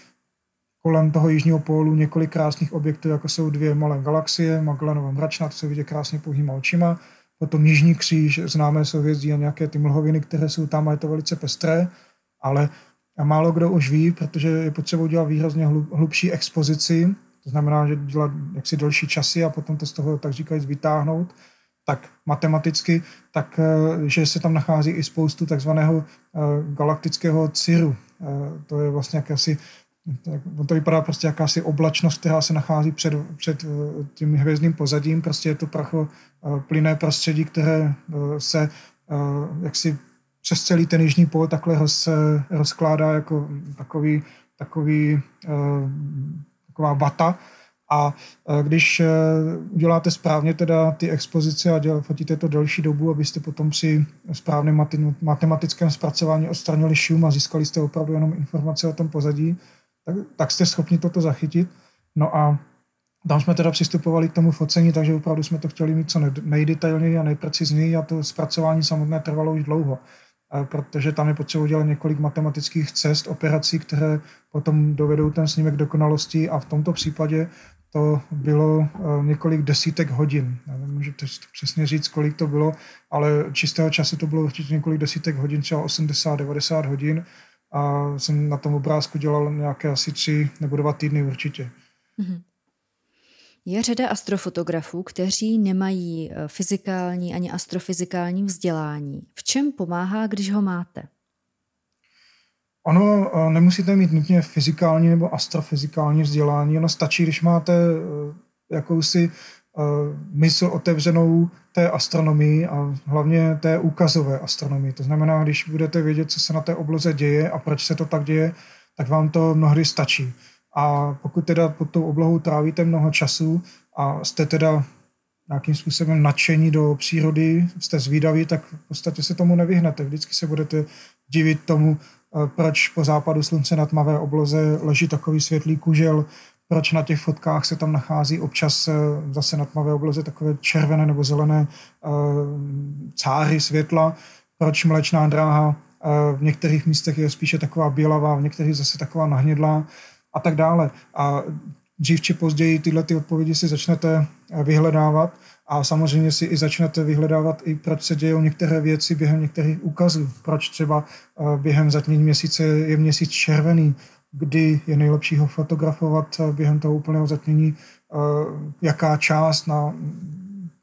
S2: kolem toho jižního pólu několik krásných objektů, jako jsou dvě malé galaxie, Magellanova mračna, to se vidí krásně pouhýma očima, potom Jižní kříž, známé souhvězdí a nějaké ty mlhoviny, které jsou tam a je to velice pestré, ale a málo kdo už ví, protože je potřeba udělat výrazně hlubší expozici, to znamená, že dělat jaksi delší časy a potom to z toho, tak říkajíc, vytáhnout, tak matematicky, tak eh, že se tam nachází i spoustu takzvaného eh, galaktického ciru. Eh, to je vlastně jakési on to vypadá prostě jakási oblačnost, která se nachází před, před eh, tím hvězdným pozadím. Prostě je to pracho eh, plynné prostředí, které eh, se jaksi přes celý ten jižní pól takhle roz, rozkládá jako takový, takový taková vata. A když uděláte správně teda ty expozice a děl, fotíte to delší dobu, abyste potom při správném matematickém zpracování odstranili šum a získali jste opravdu jenom informace o tom pozadí, tak, tak jste schopni toto zachytit. No a tam jsme teda přistupovali k tomu focení, takže opravdu jsme to chtěli mít co nejdetailněji a nejprecizněji a to zpracování samotné trvalo už dlouho, protože tam je potřeba udělat několik matematických cest, operací, které potom dovedou ten snímek dokonalosti a v tomto případě to bylo e, několik desítek hodin. Nemůžete přesně říct, kolik to bylo, ale čistého času to bylo určitě několik desítek hodin, třeba 80-90 hodin a jsem na tom obrázku dělal nějaké asi tři nebo dva týdny určitě. Mm-hmm.
S1: Je řada astrofotografů, kteří nemají eh, fyzikální ani astrofyzikální vzdělání. V čem pomáhá, když ho máte?
S2: Ono eh, nemusíte mít nutně fyzikální nebo astrofyzikální vzdělání, ono stačí, když máte eh, jakousi mysl otevřenou té astronomii a hlavně té úkazové astronomii. To znamená, když budete vědět, co se na té obloze děje a proč se to tak děje, tak vám to mnohdy stačí. A pokud teda pod tou oblohou trávíte mnoho času a jste teda nějakým způsobem nadšení do přírody, jste zvídaví, tak v podstatě se tomu nevyhnete. Vždycky se budete divit tomu, eh, proč po západu slunce na tmavé obloze leží takový světlý kužel, proč na těch fotkách se tam nachází občas eh, zase na tmavé obloze takové červené nebo zelené eh, cáry světla, proč mlečná dráha v některých místech je spíše taková bělavá, v některých zase taková nahnědlá a tak dále. A dřív či později tyhle ty odpovědi si začnete vyhledávat a samozřejmě si i začnete vyhledávat i proč se dějou některé věci během některých úkazů. Proč třeba eh, během zatmění měsíce je měsíc červený, kdy je nejlepší ho fotografovat eh, během toho úplného zatmění, eh, jaká část na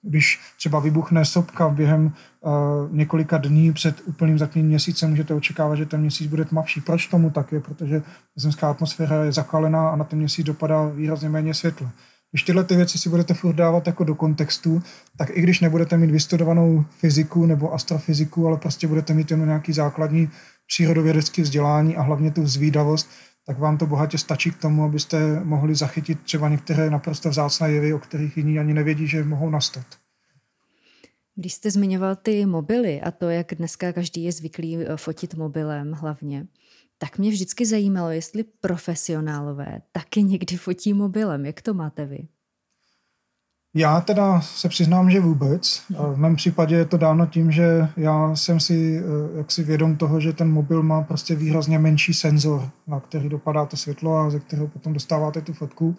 S2: když třeba vybuchne sopka během uh, několika dní před úplným zatměním měsíce, můžete očekávat, že ten měsíc bude tmavší. Proč tomu tak je? Protože zemská atmosféra je zakalená a na ten měsíc dopadá výrazně méně světla. Když tyhle ty věci si budete furt dávat jako do kontextu, tak i když nebudete mít vystudovanou fyziku nebo astrofyziku, ale prostě budete mít jenom nějaký základní přírodovědecké vzdělání a hlavně tu zvídavost, tak vám to bohatě stačí k tomu, abyste mohli zachytit třeba některé naprosto vzácné jevy, o kterých jiní ani nevědí, že mohou nastat.
S1: Když jste zmiňoval ty mobily a to, jak dneska každý je zvyklý eh, fotit mobilem hlavně, tak mě vždycky zajímalo, jestli profesionálové taky někdy fotí mobilem. Jak to máte vy?
S2: Já teda se přiznám, že vůbec. V mém případě je to dáno tím, že já jsem si eh, jaksi vědom toho, že ten mobil má prostě výrazně menší senzor, na který dopadá to světlo a ze kterého potom dostáváte tu fotku.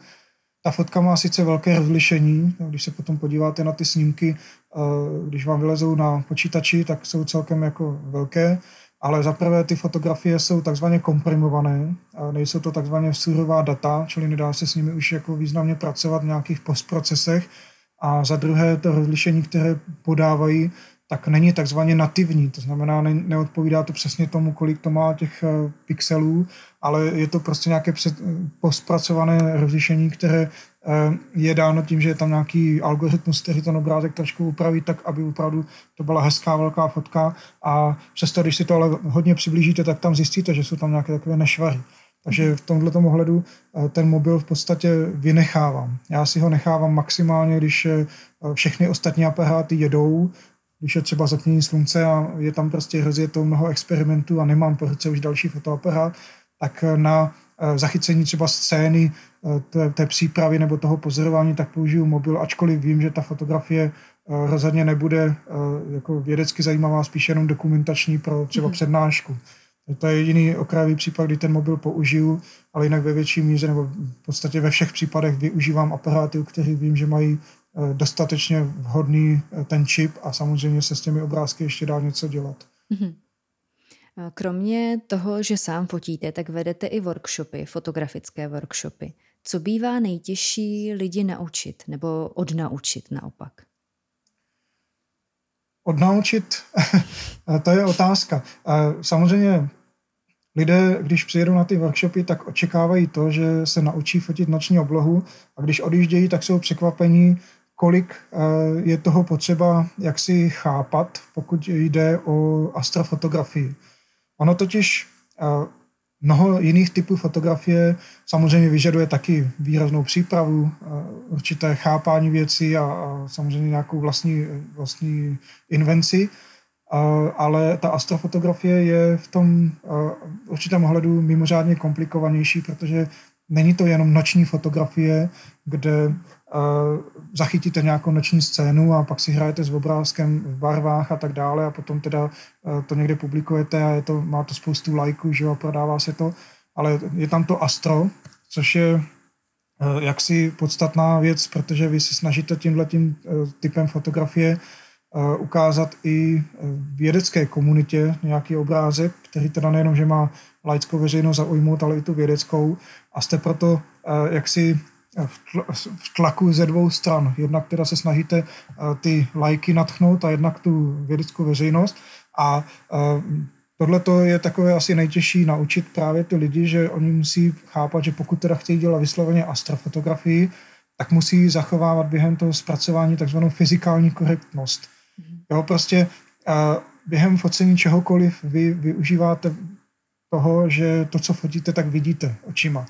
S2: Ta fotka má sice velké rozlišení, když se potom podíváte na ty snímky, eh, když vám vylezou na počítači, tak jsou celkem jako velké, ale zaprvé ty fotografie jsou takzvaně komprimované, a nejsou to takzvaně surová data, čili nedá se s nimi už jako významně pracovat v nějakých postprocesech. A za druhé to rozlišení, které podávají, tak není takzvaně nativní, to znamená, ne, neodpovídá to přesně tomu, kolik to má těch uh, pixelů, ale je to prostě nějaké před, postpracované rozlišení, které je dáno tím, že je tam nějaký algoritmus, který ten obrázek trošku upraví tak, aby opravdu to byla hezká velká fotka a přesto, když si to ale hodně přiblížíte, tak tam zjistíte, že jsou tam nějaké takové nešvary. Takže v tomhle ohledu uh, ten mobil v podstatě vynechávám. Já si ho nechávám maximálně, když všechny ostatní aparáty jedou, když je třeba zatmění slunce a je tam prostě to mnoho experimentů a nemám po ruce už další fotoaparát, tak na eh, zachycení třeba scény eh, té, té přípravy nebo toho pozorování, tak použiju mobil, ačkoliv vím, že ta fotografie eh, rozhodně nebude jako vědecky zajímavá, spíš jenom dokumentační pro třeba mm. přednášku. To je jediný okrajový případ, kdy ten mobil použiju, ale jinak ve větší míře nebo v podstatě ve všech případech využívám aparáty, u kterých vím, že mají Eh, dostatečně vhodný eh, ten čip a samozřejmě se s těmi obrázky ještě dá něco dělat. Mm-hmm.
S1: Kromě toho, že sám fotíte, tak vedete i workshopy, fotografické workshopy. Co bývá nejtěžší lidi naučit nebo odnaučit naopak?
S2: Odnaučit, [LAUGHS] to je otázka. Samozřejmě lidé, když přijedou na ty workshopy, tak očekávají to, že se naučí fotit noční oblohu a když odjíždějí, tak jsou překvapení, kolik eh, je toho potřeba jak si chápat, pokud jde o astrofotografii. Ono totiž eh, mnoho jiných typů fotografie samozřejmě vyžaduje taky výraznou přípravu, eh, určité chápání věcí a, samozřejmě nějakou vlastní, vlastní invenci, ale ta astrofotografie je v tom určitém ohledu mimořádně komplikovanější, protože není to jenom noční fotografie, kde zachytíte nějakou noční scénu a pak si hrajete s obrázkem v barvách a tak dále a potom teda to někde publikujete a je to, má to spoustu lajků, že jo, prodává se to, ale je tam to astro, což je jaksi podstatná věc, protože vy se snažíte tímhle tím typem fotografie ukázat i vědecké komunitě nějaký obrázek, který teda nejenom, že má laickou veřejnost zaujmout, ale i tu vědeckou. A jste proto jaksi v tlaku ze dvou stran. Jednak teda se snažíte eh, ty lajky natchnout a jednak tu vědeckou veřejnost. A eh, tohle to je takové asi nejtěžší naučit právě ty lidi, že oni musí chápat, že pokud teda chtějí dělat vysloveně astrofotografii, tak musí zachovávat během toho zpracování takzvanou fyzikální korektnost. Jo, prostě během focení čehokoliv vy využíváte toho, že to, co fotíte, tak vidíte očima.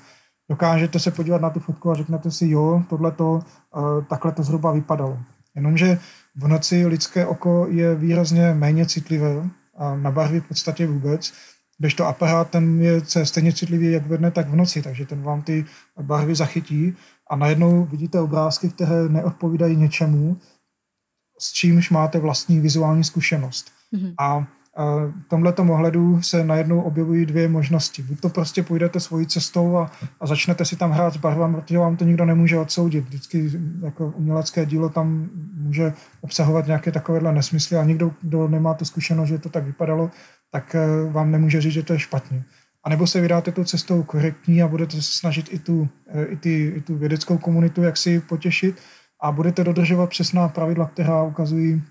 S2: Dokážete se podívat na tu fotku a řeknete si, jo, tohle to, uh, takhle to zhruba vypadalo. Jenomže v noci lidské oko je výrazně méně citlivé a na barvy v podstatě vůbec, když to aparát ten je stejně citlivý jak ve dne, tak v noci, takže ten vám ty barvy zachytí a najednou vidíte obrázky, které neodpovídají něčemu, s čímž máte vlastní vizuální zkušenost. Mm-hmm. A v tomhle ohledu se najednou objevují dvě možnosti. Buď to prostě půjdete svojí cestou a, a začnete si tam hrát s barvami, protože vám to nikdo nemůže odsoudit. Vždycky jako umělecké dílo tam může obsahovat nějaké takovéhle nesmysly a nikdo, kdo nemá tu zkušenost, že to tak vypadalo, tak eh, vám nemůže říct, že to je špatně. A nebo se vydáte tou cestou korektní a budete se snažit i tu, eh, i, ty, i tu vědeckou komunitu jak si potěšit a budete dodržovat přesná pravidla, která ukazují,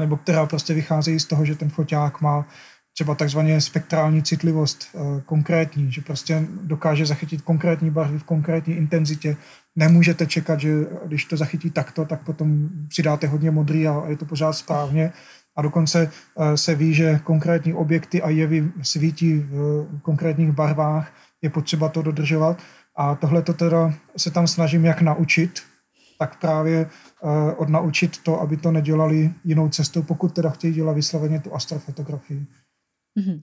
S2: nebo která prostě vycházejí z toho, že ten foťák má třeba takzvaně spektrální citlivost konkrétní, že prostě dokáže zachytit konkrétní barvy v konkrétní intenzitě. Nemůžete čekat, že když to zachytí takto, tak potom přidáte hodně modrý a je to pořád správně a dokonce eh, se ví, že konkrétní objekty a jevy svítí v konkrétních barvách, je potřeba to dodržovat. A tohle to teda se tam snažím jak naučit, tak právě odnaučit to, aby to nedělali jinou cestou, pokud teda chtějí dělat vysloveně tu astrofotografii.
S1: Mm-hmm.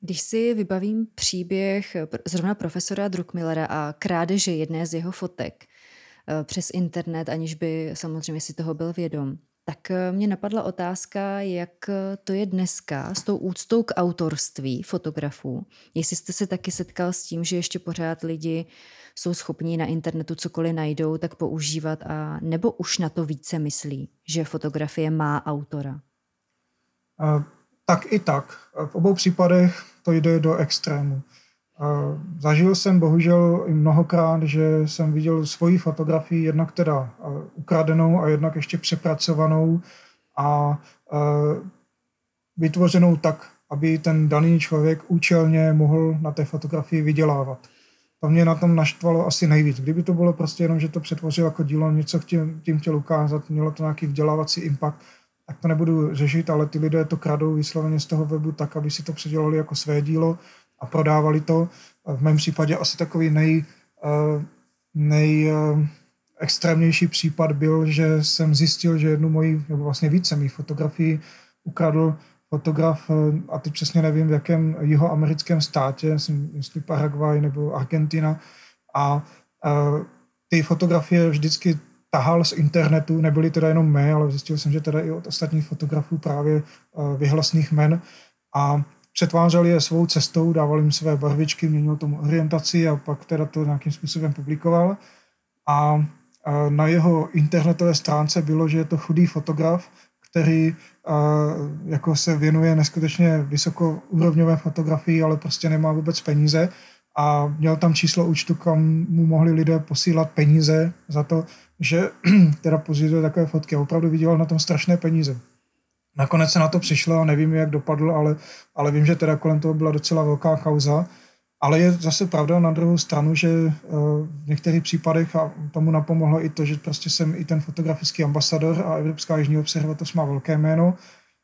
S1: Když si vybavím příběh zrovna profesora Druckmillera a krádeže jedné z jeho fotek uh, přes internet, aniž by samozřejmě si toho byl vědom, tak eh, mě napadla otázka, jak eh, to je dneska s tou úctou k autorství fotografů. Jestli jste se taky setkal s tím, že ještě pořád lidi jsou schopní na internetu cokoliv najdou, tak používat a nebo už na to více myslí, že fotografie má autora?
S2: tak i tak. V obou případech to jde do extrému. Zažil jsem bohužel i mnohokrát, že jsem viděl svoji fotografii jednak teda ukradenou a jednak ještě přepracovanou a vytvořenou tak, aby ten daný člověk účelně mohl na té fotografii vydělávat. To mě na tom naštvalo asi nejvíc. Kdyby to bylo prostě jenom, že to přetvořil jako dílo, něco tím, tím chtěl ukázat, mělo to nějaký vzdělávací impact, tak to nebudu řešit, ale ty lidé to kradou vysloveně z toho webu tak, aby si to předělali jako své dílo a prodávali to. V mém případě asi takový nej, eh, nej eh, extrémnější případ byl, že jsem zjistil, že jednu moji, nebo vlastně více mých fotografií ukradl fotograf, eh, a teď přesně nevím, v jakém jihoamerickém státě, jestli Paraguay nebo Argentina, a ty fotografie vždycky tahal z internetu, nebyly teda jenom mé, ale zjistil jsem, že teda i od ostatních fotografů právě vyhlasných men a přetvářel je svou cestou, dával jim své barvičky, měnil tomu orientaci a pak teda to nějakým způsobem publikoval. A na jeho internetové stránce bylo, že je to chudý fotograf, který jako se věnuje neskutečně vysokourovňové fotografii, ale prostě nemá vůbec peníze a měl tam číslo účtu, kam mu mohli lidé posílat peníze za to, že [CLEARS THROAT] teda později takové fotky opravdu vydělal na tom strašné peníze. Nakonec se na to přišlo a nevím, jak dopadl, ale, ale vím, že teda kolem toho byla docela velká kauza. Ale je zase pravda na druhou stranu, že eh, v některých případech a tomu napomohlo i to, že prostě jsem i ten fotografický ambasador a Evropská jižní observatoř má velké jméno,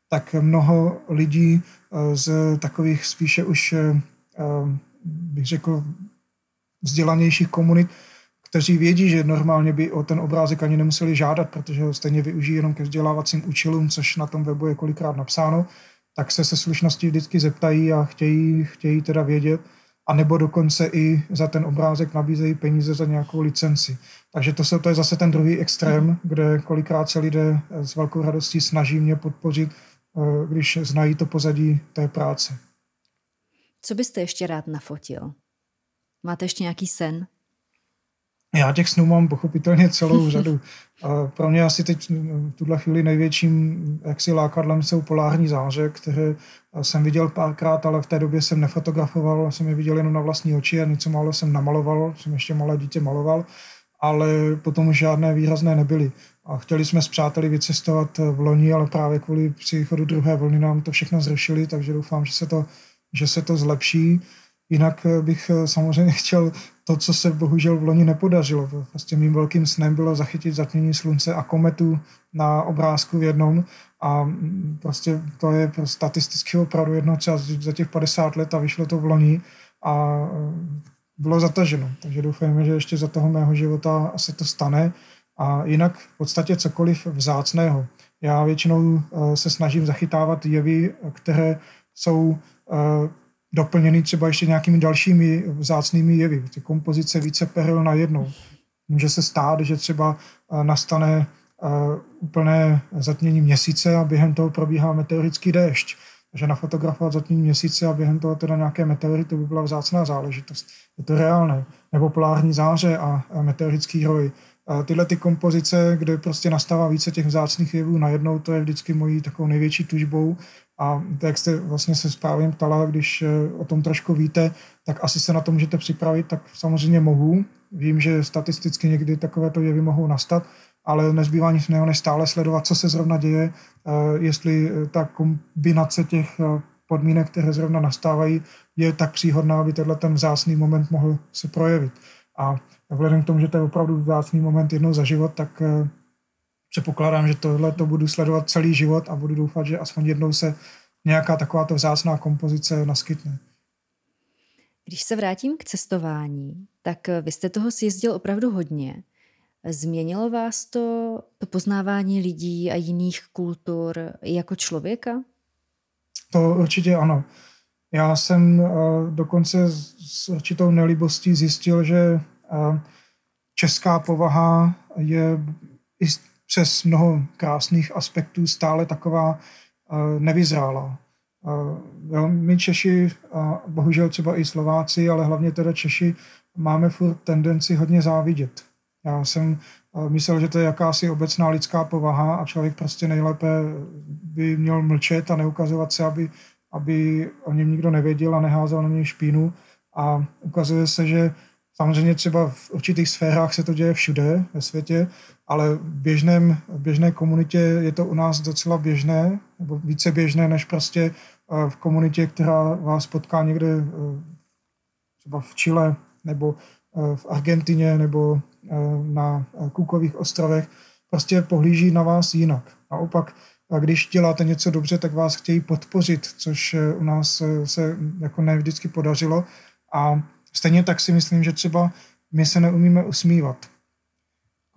S2: tak mnoho lidí eh, z takových spíše už, eh, bych řekl, vzdělanějších komunit kteří vědí, že normálně by o ten obrázek ani nemuseli žádat, protože ho stejně využijí jenom ke vzdělávacím účelům, což na tom webu je kolikrát napsáno, tak se se slušností vždycky zeptají a chtějí, chtějí teda vědět, a nebo dokonce i za ten obrázek nabízejí peníze za nějakou licenci. Takže to, se, to je zase ten druhý extrém, kde kolikrát se lidé s velkou radostí snaží mě podpořit, eh, když znají to pozadí té práce.
S1: Co byste ještě rád nafotil? Máte ještě nějaký sen?
S2: Já těch snů mám pochopitelně celou řadu. [LAUGHS] A pro mě asi teď v tuhle chvíli největším jaksi lákadlem jsou polární záře, které jsem viděl párkrát, ale v té době jsem nefotografoval, jsem je viděl jenom na vlastní oči a něco málo jsem namaloval, jsem ještě malé dítě maloval, ale potom už žádné výrazné nebyly. A chtěli jsme s přáteli vycestovat v loni, ale právě kvůli příchodu druhé vlny nám to všechno zrušili, takže doufám, že se to, že se to zlepší. Jinak bych samozřejmě chtěl to, co se bohužel v loni nepodařilo. Prostě mým velkým snem bylo zachytit zatmění slunce a kometu na obrázku v jednom a mm, prostě to je statisticky opravdu jedno čas za těch 50 let a vyšlo to v loni a bylo zataženo. Takže doufujeme, že ještě za toho mého života se to stane a jinak v podstatě cokoliv vzácného. Já většinou eh, se snažím zachytávat jevy, které jsou eh, doplněny třeba ještě nějakými dalšími vzácnými jevy. Ty kompozice více peril na jednou. Může se stát, že třeba eh, nastane úplné zatmění měsíce a během toho probíhá meteorický déšť. Takže nafotografovat zatmění měsíce a během toho teda nějaké meteory, to by byla vzácná záležitost. Je to reálné. Nebo polární záře a meteorický roj tyhle ty kompozice, kde prostě nastává více těch vzácných jevů najednou, to je vždycky mojí takovou největší tužbou. A jak jste vlastně se správně ptala, když eh, o tom trošku víte, tak asi se na to můžete připravit, tak samozřejmě mohu. Vím, že statisticky někdy takovéto jevy mohou nastat, ale nezbývá nic jiného, než stále sledovat, co se zrovna děje, eh, jestli eh, ta kombinace těch podmínek, které zrovna nastávají, je tak příhodná, aby tenhle ten vzácný moment mohl se projevit. A vzhledem k tomu, že to je opravdu vzácný moment jednou za život, tak předpokládám, že tohle to budu sledovat celý život a budu doufat, že aspoň jednou se nějaká takováto vzácná kompozice naskytne.
S1: Když se vrátím k cestování, tak eh, vy jste toho sjezdil opravdu hodně. Změnilo vás to, to poznávání lidí a jiných kultur jako člověka?
S2: To určitě ano. Já jsem eh, dokonce s určitou nelibostí zjistil, že česká povaha je i přes mnoho krásných aspektů stále taková nevyzrála. My Češi, a bohužel třeba i Slováci, ale hlavně teda Češi, máme furt tendenci hodně závidět. Já jsem myslel, že to je jakási obecná lidská povaha a člověk prostě nejlépe by měl mlčet a neukazovat se, aby, aby o něm nikdo nevěděl a neházel na něj špínu. A ukazuje se, že Samozřejmě třeba v určitých sférách se to děje všude ve světě, ale v, běžném, v běžné komunitě je to u nás docela běžné, nebo více běžné, než prostě eh, v komunitě, která vás potká někde eh, třeba v Chile, nebo eh, v Argentině, nebo na Kukových ostrovech, prostě pohlíží na vás jinak. Naopak, když děláte něco dobře, tak vás chtějí podpořit, což u nás se jako ne vždycky podařilo. A Stejně tak si myslím, že třeba my se neumíme usmívat.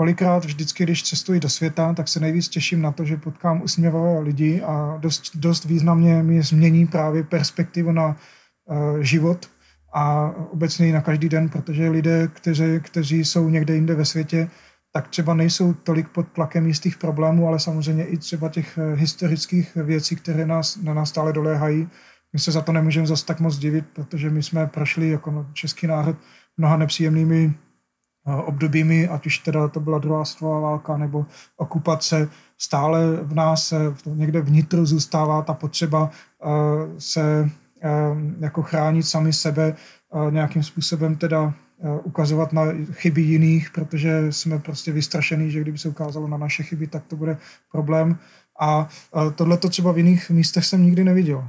S2: Kolikrát vždycky, když cestuji do světa, tak se nejvíc těším na to, že potkám usměvavé lidi a dost, dost významně mi změní právě perspektivu na uh, život a obecně i na každý den, protože lidé, kteří, kteří jsou někde jinde ve světě, tak třeba nejsou tolik pod tlakem jistých problémů, ale samozřejmě i třeba těch eh, historických věcí, které nás, na nás stále doléhají, my se za to nemůžeme zase tak moc divit, protože my jsme prošli jako český národ mnoha nepříjemnými obdobími, ať už teda to byla druhá světová válka nebo okupace, stále v nás někde vnitru zůstává ta potřeba eh, se eh, jako chránit sami sebe, nějakým způsobem teda ukazovat na chyby jiných, protože jsme prostě vystrašení, že kdyby se ukázalo na naše chyby, tak to bude problém. A tohle to třeba v jiných místech jsem nikdy neviděl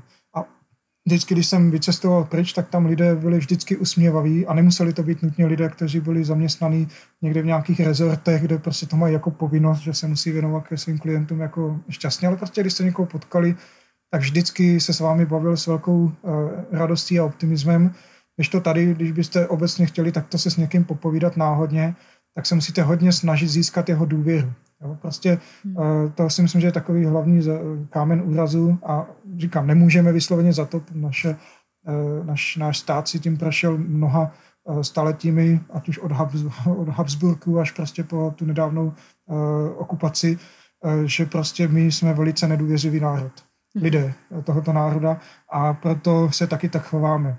S2: vždycky, když jsem vycestoval pryč, tak tam lidé byli vždycky usměvaví a nemuseli to být nutně lidé, kteří byli zaměstnaní někde v nějakých rezortech, kde prostě to mají jako povinnost, že se musí věnovat ke svým klientům jako šťastně, ale prostě když jste někoho potkali, tak vždycky se s vámi bavil s velkou uh, radostí a optimismem. Když to tady, když byste obecně chtěli takto se s někým popovídat náhodně, tak se musíte hodně snažit získat jeho důvěru. Jo, prostě hmm. to si myslím, že je takový hlavní kámen úrazu a říkám, nemůžeme vysloveně za to, naše, eh, naš, náš stát si tím prošel mnoha eh, staletími, ať už od, Habs, od Habsburku až prostě po tu nedávnou okupaci, že prostě my jsme velice nedůvěřivý národ. Hmm. Lidé tohoto národa a proto se taky tak chováme.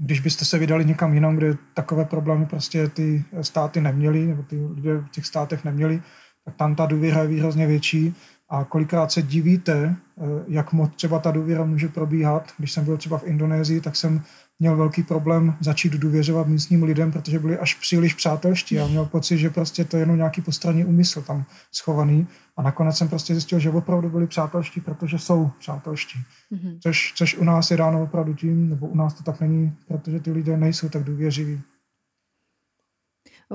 S2: Když byste se vydali někam jinam, kde takové problémy prostě ty státy neměly, nebo ty lidé v těch státech neměli, tak tam ta důvěra je výrazně větší A kolikrát se divíte, eh, jak moc třeba ta důvěra může probíhat. Když jsem byl třeba v Indonésii, tak jsem měl velký problém začít důvěřovat místním lidem, protože byli až příliš přátelští a měl pocit, že prostě to je jenom nějaký postranní úmysl tam schovaný. A nakonec jsem prostě zjistil, že opravdu byli přátelští, protože jsou přátelští. Mm-hmm. Což, což u nás je dáno opravdu tím, nebo u nás to tak není, protože ty lidé nejsou tak důvěřiví.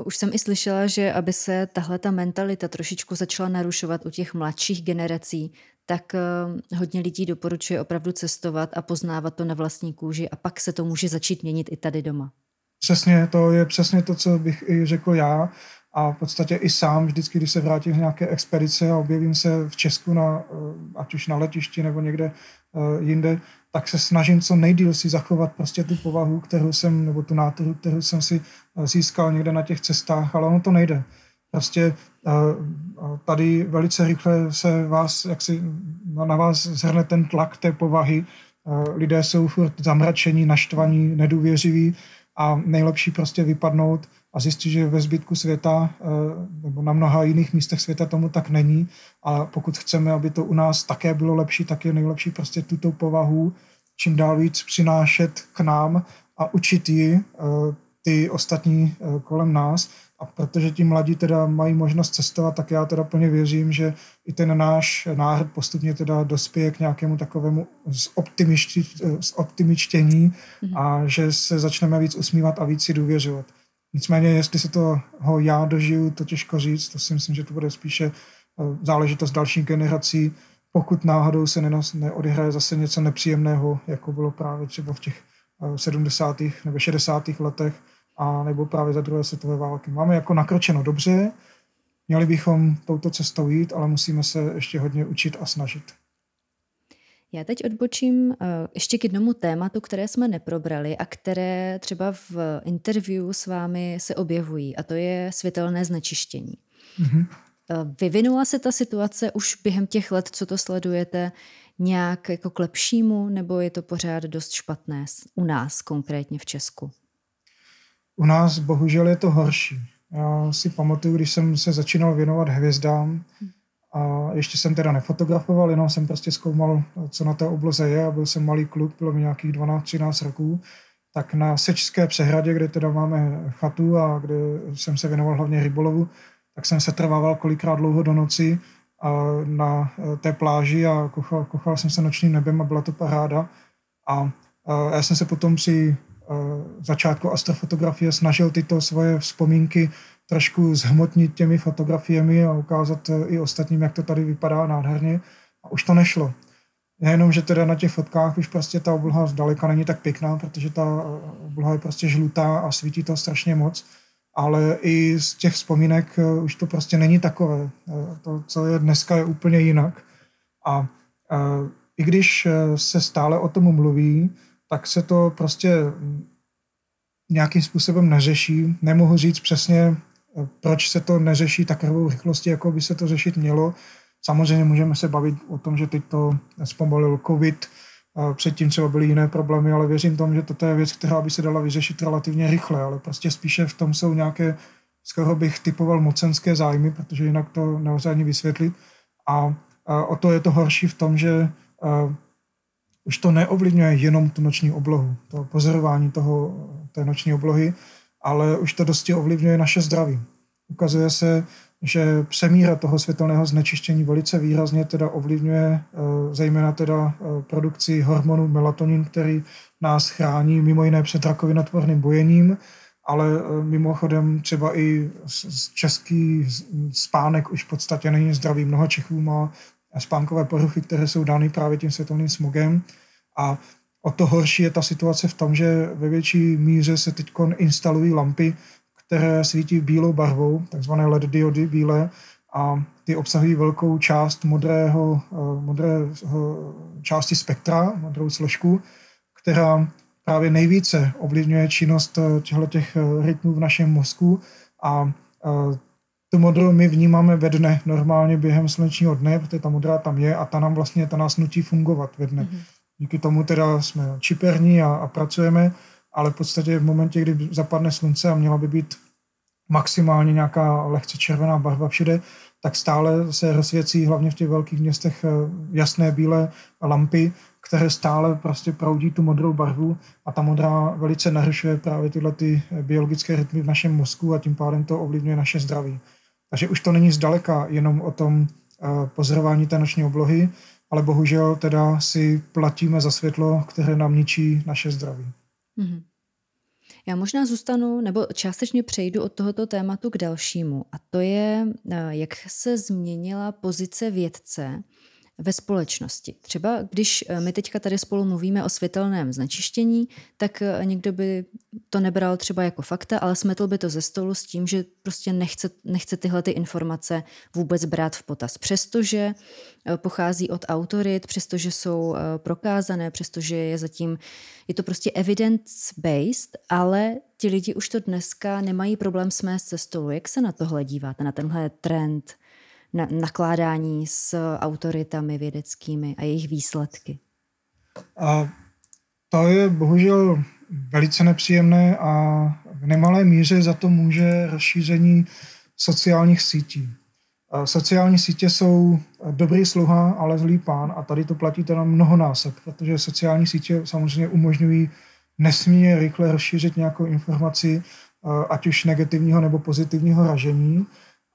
S1: Už jsem i slyšela, že aby se tahle ta mentalita trošičku začala narušovat u těch mladších generací, tak uh, hodně lidí doporučuje opravdu cestovat a poznávat to na vlastní kůži a pak se to může začít měnit i tady doma.
S2: Přesně, to je přesně to, co bych i řekl já. A v podstatě i sám, vždycky, když se vrátím z nějaké expedice a objevím se v Česku, na, eh, ať už na letišti nebo někde uh, jinde, tak se snažím co nejdíl si zachovat prostě tu povahu, kterou jsem, nebo tu náturu, kterou jsem si získal někde na těch cestách, ale ono to nejde. Prostě tady velice rychle se vás, jak si na vás zhrne ten tlak té povahy. Lidé jsou furt zamračení, naštvaní, nedůvěřiví a nejlepší prostě vypadnout a zjistit, že ve zbytku světa nebo na mnoha jiných místech světa tomu tak není a pokud chceme, aby to u nás také bylo lepší, tak je nejlepší prostě tuto povahu čím dál víc přinášet k nám a učit ji ty ostatní kolem nás a protože ti mladí teda mají možnost cestovat, tak já teda plně věřím, že i ten náš národ postupně teda dospěje k nějakému takovému zoptimičtění mm-hmm. a že se začneme víc usmívat a víc si důvěřovat. Nicméně, jestli se toho já dožiju, to těžko říct, to si myslím, že to bude spíše eh, záležitost dalších generací, pokud náhodou se neodehraje zase něco nepříjemného, jako bylo právě třeba v těch 70. Eh, nebo 60. letech, a nebo právě za druhé světové války. Máme jako nakročeno dobře, měli bychom touto cestou jít, ale musíme se ještě hodně učit a snažit.
S1: Já teď odbočím uh, ještě k jednomu tématu, které jsme neprobrali a které třeba v interview s vámi se objevují, a to je světelné znečištění. Mm-hmm. Vyvinula se ta situace už během těch let, co to sledujete, nějak jako k lepšímu, nebo je to pořád dost špatné u nás, konkrétně v Česku?
S2: U nás bohužel je to horší. Já si pamatuju, když jsem se začínal věnovat hvězdám, a ještě jsem teda nefotografoval, jenom jsem prostě zkoumal, co na té obloze je a byl jsem malý kluk, bylo mi nějakých 12-13 roků, tak na Sečské přehradě, kde teda máme chatu a kde jsem se věnoval hlavně rybolovu, tak jsem se trvával kolikrát dlouho do noci a na té pláži a kochal, kochal jsem se nočním nebem a byla to paráda. A, a já jsem se potom při začátku astrofotografie snažil tyto svoje vzpomínky trošku zhmotnit těmi fotografiemi a ukázat e, i ostatním, jak to tady vypadá nádherně. A už to nešlo. Nejenom, že teda na těch fotkách už prostě ta obloha zdaleka není tak pěkná, protože ta e, obloha je prostě žlutá a svítí to strašně moc, ale i z těch vzpomínek e, už to prostě není takové. To, co je dneska, je úplně jinak. A i když se stále o tom mluví, tak se to prostě nějakým způsobem neřeší. Nemohu říct přesně, proč se to neřeší takovou rychlostí, jako by se to řešit mělo. Samozřejmě můžeme se bavit o tom, že teď to zpomalil COVID, předtím třeba byly jiné problémy, ale věřím tomu, že toto je věc, která by se dala vyřešit relativně rychle, ale prostě spíše v tom jsou nějaké, skoro bych typoval mocenské zájmy, protože jinak to nelze ani vysvětlit. A o to je to horší v tom, že už to neovlivňuje jenom tu noční oblohu, to pozorování toho, té noční oblohy, ale už to dosti ovlivňuje naše zdraví. Ukazuje se, že přemíra toho světelného znečištění velice výrazně teda ovlivňuje eh, zejména teda eh, produkci hormonu melatonin, který nás chrání mimo jiné před rakovinotvorným bojením, ale eh, mimochodem třeba i český spánek už v podstatě není zdravý. Mnoho Čechů má spánkové poruchy, které jsou dány právě tím světelným smogem. A o to horší je ta situace v tom, že ve větší míře se teď instalují lampy, které svítí bílou barvou, takzvané LED diody bílé, a ty obsahují velkou část modrého, eh, modrého části spektra, modrou složku, která právě nejvíce ovlivňuje činnost eh, těchto těch eh, rytmů v našem mozku a tu modrou my vnímáme ve dne, normálně během slunečního dne, protože ta modrá tam je a ta nám vlastně, ta nás nutí fungovat ve dne. Mm-hmm. Díky tomu teda jsme čiperní a, a pracujeme, ale v podstatě v momentě, kdy zapadne slunce a měla by být maximálně nějaká lehce červená barva všude, tak stále se rozsvěcí hlavně v těch velkých městech jasné bílé lampy, které stále prostě proudí tu modrou barvu a ta modrá velice narušuje právě tyhle ty biologické rytmy v našem mozku a tím pádem to ovlivňuje naše zdraví. Takže už to není zdaleka jenom o tom pozorování té noční oblohy, ale bohužel teda si platíme za světlo, které nám ničí naše zdraví. Mm-hmm.
S1: Já možná zůstanu, nebo částečně přejdu od tohoto tématu k dalšímu. A to je, jak se změnila pozice vědce ve společnosti. Třeba když eh, my teďka tady spolu mluvíme o světelném znečištění, tak eh, někdo by to nebral třeba jako fakta, ale smetl by to ze stolu s tím, že prostě nechce, nechce tyhle ty informace vůbec brát v potaz. Přestože eh, pochází od autorit, přestože jsou prokázané, přestože je zatím, je to prostě evidence-based, ale ti lidi už to dneska nemají problém smést ze stolu. Jak se na tohle díváte, na tenhle trend? Na, nakládání s autoritami vědeckými a jejich výsledky?
S2: A to je bohužel velice nepříjemné a v nemalé míře za to může rozšíření sociálních sítí. Sociální sítě jsou dobrý sluha, ale zlý pán a tady to platí teda mnohonásob, protože sociální sítě samozřejmě umožňují nesmírně rychle rozšířit nějakou informaci, ať už negativního nebo pozitivního ražení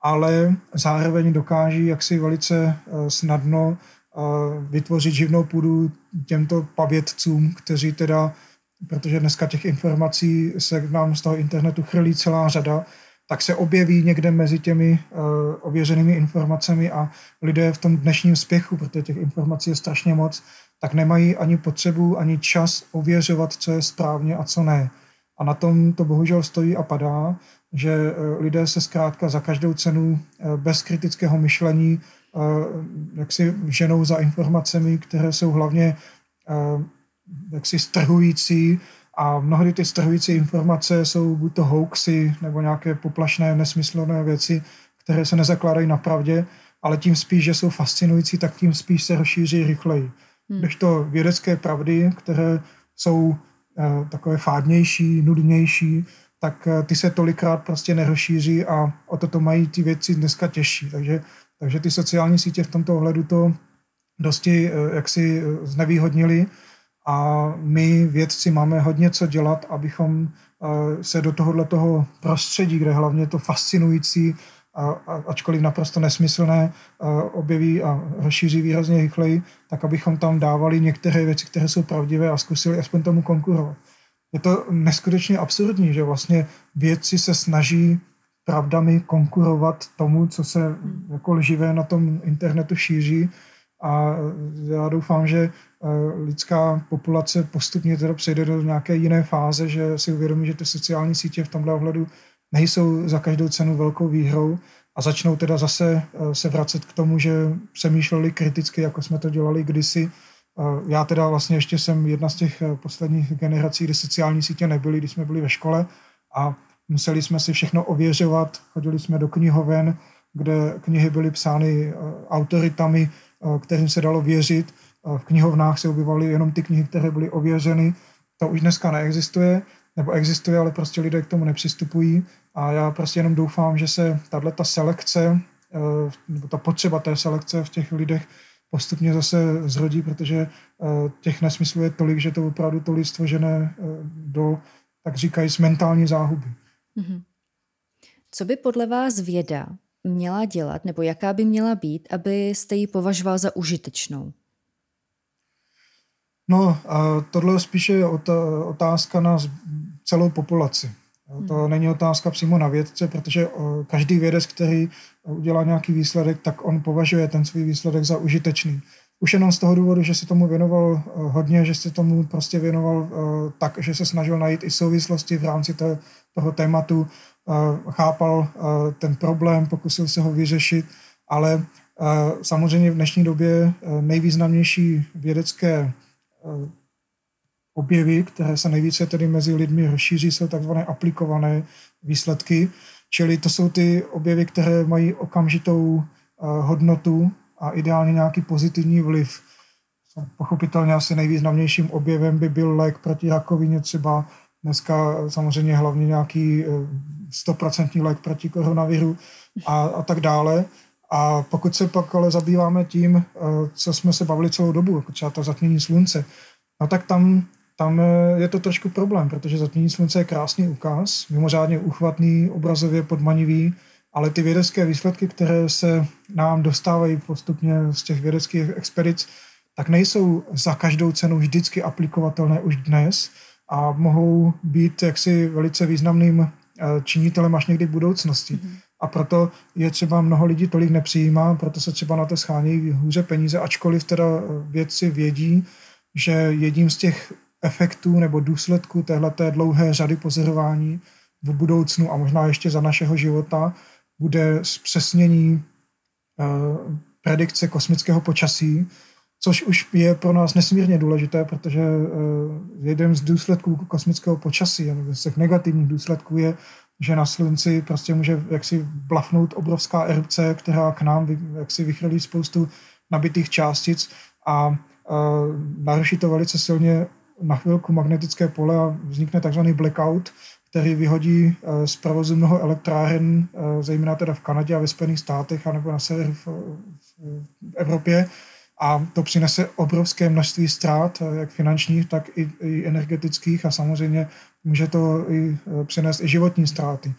S2: ale zároveň dokáží jaksi velice eh, snadno eh, vytvořit živnou půdu těmto pavědcům, kteří teda, protože dneska těch informací se nám z toho internetu chrlí celá řada, tak se objeví někde mezi těmi uh, ověřenými informacemi a lidé v tom dnešním spěchu, protože těch informací je strašně moc, tak nemají ani potřebu, ani čas ověřovat, co je správně a co ne. A na tom to bohužel stojí a padá že eh, lidé se zkrátka za každou cenu eh, bez kritického myšlení eh, jak si ženou za informacemi, které jsou hlavně jaksi strhující a mnohdy ty strhující informace jsou buď to hoaxy nebo nějaké poplašné, nesmyslné věci, které se nezakládají na pravdě, ale tím spíš, že jsou fascinující, tak tím spíš se rozšíří rychleji. Hmm. Když to vědecké pravdy, které jsou takové fádnější, nudnější, tak eh, ty se tolikrát prostě nerozšíří a o to to mají ty věci dneska těžší. Takže, takže ty sociální sítě v tomto ohledu to dosti eh, jaksi eh, znevýhodnili a my vědci máme hodně co dělat, abychom se do tohohle toho prostředí, kde hlavně to fascinující, a, ačkoliv naprosto nesmyslné, objeví a rozšíří výrazně rychleji, tak abychom tam dávali některé věci, které jsou pravdivé a zkusili aspoň tomu konkurovat je to neskutečně absurdní, že vlastně vědci se snaží pravdami konkurovat tomu, co se jako lživé na tom internetu šíří. A já doufám, že eh, lidská populace postupně teda přejde do nějaké jiné fáze, že si uvědomí, že ty sociální sítě v tomhle ohledu nejsou za každou cenu velkou výhrou a začnou teda zase eh, se vracet k tomu, že přemýšleli kriticky, jako jsme to dělali kdysi, já teda vlastně ještě jsem jedna z těch eh, posledních generací, kdy sociální sítě nebyly, když jsme byli ve škole a museli jsme si všechno ověřovat. Chodili jsme do knihoven, kde knihy byly psány eh, autoritami, eh, kterým se dalo věřit. V knihovnách se objevaly jenom ty knihy, které byly ověřeny. To už dneska neexistuje, nebo existuje, ale prostě lidé k tomu nepřistupují. A já prostě jenom doufám, že se tahle ta selekce, nebo ta potřeba té selekce v těch lidech postupně zase zrodí, protože eh, těch nesmyslů je tolik, že to opravdu to lidstvo žene eh, do, tak říkají, z mentální záhuby. Mm-hmm.
S1: Co by podle vás věda měla dělat, nebo jaká by měla být, abyste ji považoval za užitečnou?
S2: No, tohle je spíše otázka na celou populaci. To není otázka přímo na vědce, protože každý vědec, který udělá nějaký výsledek, tak on považuje ten svůj výsledek za užitečný. Už jenom z toho důvodu, že se tomu věnoval hodně, že se tomu prostě věnoval tak, že se snažil najít i souvislosti v rámci té, toho tématu, chápal ten problém, pokusil se ho vyřešit, ale samozřejmě v dnešní době nejvýznamnější vědecké objevy, které se nejvíce tedy mezi lidmi rozšíří, jsou takzvané aplikované výsledky, čili to jsou ty objevy, které mají okamžitou uh, hodnotu a ideálně nějaký pozitivní vliv. Pochopitelně asi nejvýznamnějším objevem by byl lék proti rakovině třeba. Dneska samozřejmě hlavně nějaký uh, stoprocentní lék proti koronaviru a, a tak dále. A pokud se pak ale zabýváme tím, eh, co jsme se bavili celou dobu, jako třeba to zatmění slunce, no tak tam, tam eh, je to trošku problém, protože zatmění slunce je krásný ukaz, mimořádně uchvatný, obrazově podmanivý, ale ty vědecké výsledky, které se nám dostávají postupně z těch vědeckých expedic, tak nejsou za každou cenu vždycky aplikovatelné už dnes a mohou být jaksi velice významným eh, činitelem až někdy v budoucnosti. Mm-hmm. A proto je třeba mnoho lidí tolik nepřijímá, proto se třeba na to schánějí hůře peníze, ačkoliv teda vědci vědí, že jedním z těch efektů nebo důsledků téhleté dlouhé řady pozorování v budoucnu a možná ještě za našeho života bude zpřesnění uh, predikce kosmického počasí, což už je pro nás nesmírně důležité, protože uh, jeden z důsledků kosmického počasí, nebo z těch negativních důsledků je, že na slunci prostě může jaksi blafnout obrovská erupce, která k nám jaksi vychrlí spoustu nabitých částic a uh, naruší to velice silně na chvilku magnetické pole a vznikne takzvaný blackout, který vyhodí uh, z provozu mnoho elektráren, uh, zejména teda v Kanadě a ve Spojených státech, anebo na severu v, v Evropě. A to přinese obrovské množství ztrát, jak finančních, tak i, i energetických a samozřejmě může to i přinést i životní ztráty.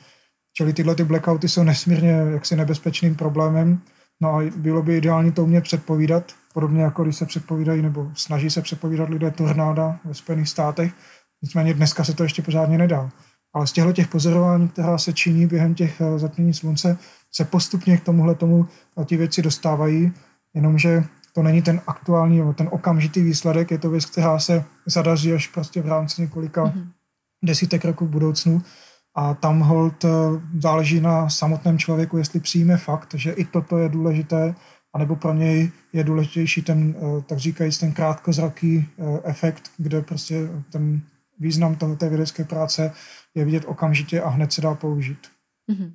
S2: Čili tyhle ty blackouty jsou nesmírně jaksi nebezpečným problémem. No a bylo by ideální to umět předpovídat, podobně jako když se předpovídají nebo snaží se předpovídat lidé tornáda ve Spojených státech. Nicméně dneska se to ještě pořádně nedá. Ale z těchto těch pozorování, která se činí během těch e, zatmění slunce, se postupně k tomuhle tomu ti věci dostávají, jenomže to není ten aktuální, ten okamžitý výsledek, je to věc, která se zadaří až prostě v rámci několika mm-hmm desítek roků v budoucnu. A tam hold eh, záleží na samotném člověku, jestli přijme fakt, že i toto je důležité, anebo pro něj je důležitější ten, eh, tak říkajíc, ten krátkozraký eh, efekt, kde prostě ten význam toho, té vědecké práce je vidět okamžitě a hned se dá použít. Mm-hmm.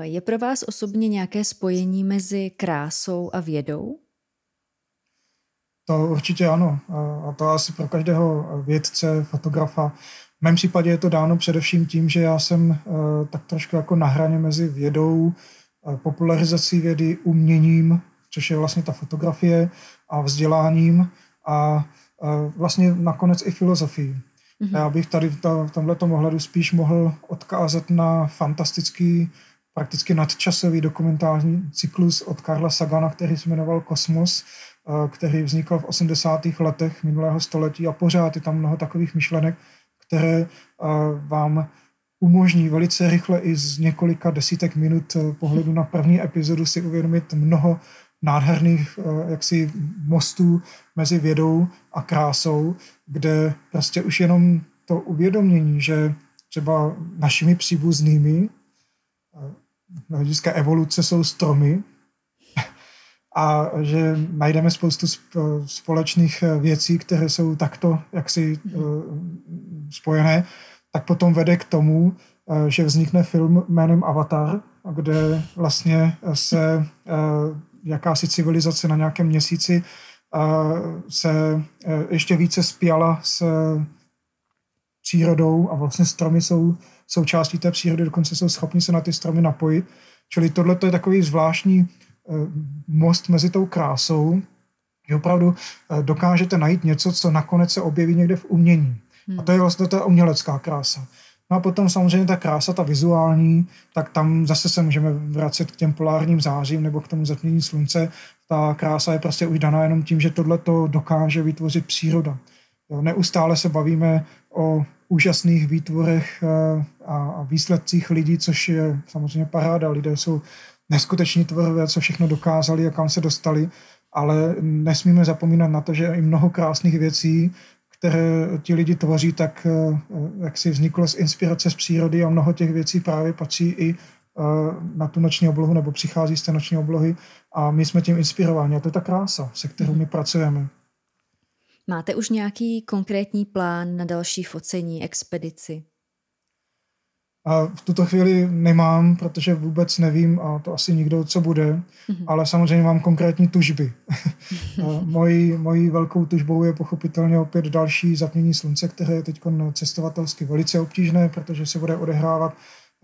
S1: Je pro vás osobně nějaké spojení mezi krásou a vědou?
S2: To určitě ano. A to asi pro každého vědce, fotografa. V mém případě je to dáno především tím, že já jsem eh, tak trošku jako na hraně mezi vědou, eh, popularizací vědy, uměním, což je vlastně ta fotografie a vzděláním a eh, vlastně nakonec i filozofií. Mm-hmm. Já bych tady v tomto ohledu spíš mohl odkázat na fantastický, prakticky nadčasový dokumentární cyklus od Karla Sagana, který se jmenoval Kosmos, který vznikl v 80. letech minulého století a pořád je tam mnoho takových myšlenek, které vám umožní velice rychle i z několika desítek minut e, pohledu na první epizodu si uvědomit mnoho nádherných e, jaksi mostů mezi vědou a krásou, kde prostě už jenom to uvědomění, že třeba našimi příbuznými e, hlediska evoluce jsou stromy, [LAUGHS] a že najdeme spoustu společných eh, věcí, které jsou takto jaksi eh, spojené, tak potom vede k tomu, eh, že vznikne film jménem Avatar, kde vlastně se jakási civilizace na nějakém měsíci se ještě více spjala s přírodou a vlastně stromy jsou součástí té přírody, dokonce jsou schopni se na ty stromy napojit. Čili tohle je takový zvláštní Eh, most mezi tou krásou, že opravdu eh, dokážete najít něco, co nakonec se objeví někde v umění. Hmm. A to je vlastně ta umělecká krása. No a potom samozřejmě ta krása, ta vizuální, tak tam zase se můžeme vracet k těm polárním zářím nebo k tomu zatmění slunce. Ta krása je prostě už daná jenom tím, že tohle to dokáže vytvořit příroda. Jo, neustále se bavíme o úžasných výtvorech eh, a výsledcích lidí, což je samozřejmě paráda. Lidé jsou neskuteční tvorové, co všechno dokázali a kam se dostali, ale nesmíme zapomínat na to, že i mnoho krásných věcí, které ti lidi tvoří, tak eh, jak si vzniklo z inspirace z přírody a mnoho těch věcí právě patří i eh, na tu noční oblohu nebo přichází z té noční oblohy a my jsme tím inspirováni a to je ta krása, se kterou my pracujeme.
S1: Máte už nějaký konkrétní plán na další focení expedici?
S2: A v tuto chvíli nemám, protože vůbec nevím a to asi nikdo, co bude, mm-hmm. ale samozřejmě mám konkrétní tužby. [LAUGHS] mojí, mojí velkou tužbou je pochopitelně opět další zapnění slunce, které je teď cestovatelsky velice obtížné, protože se bude odehrávat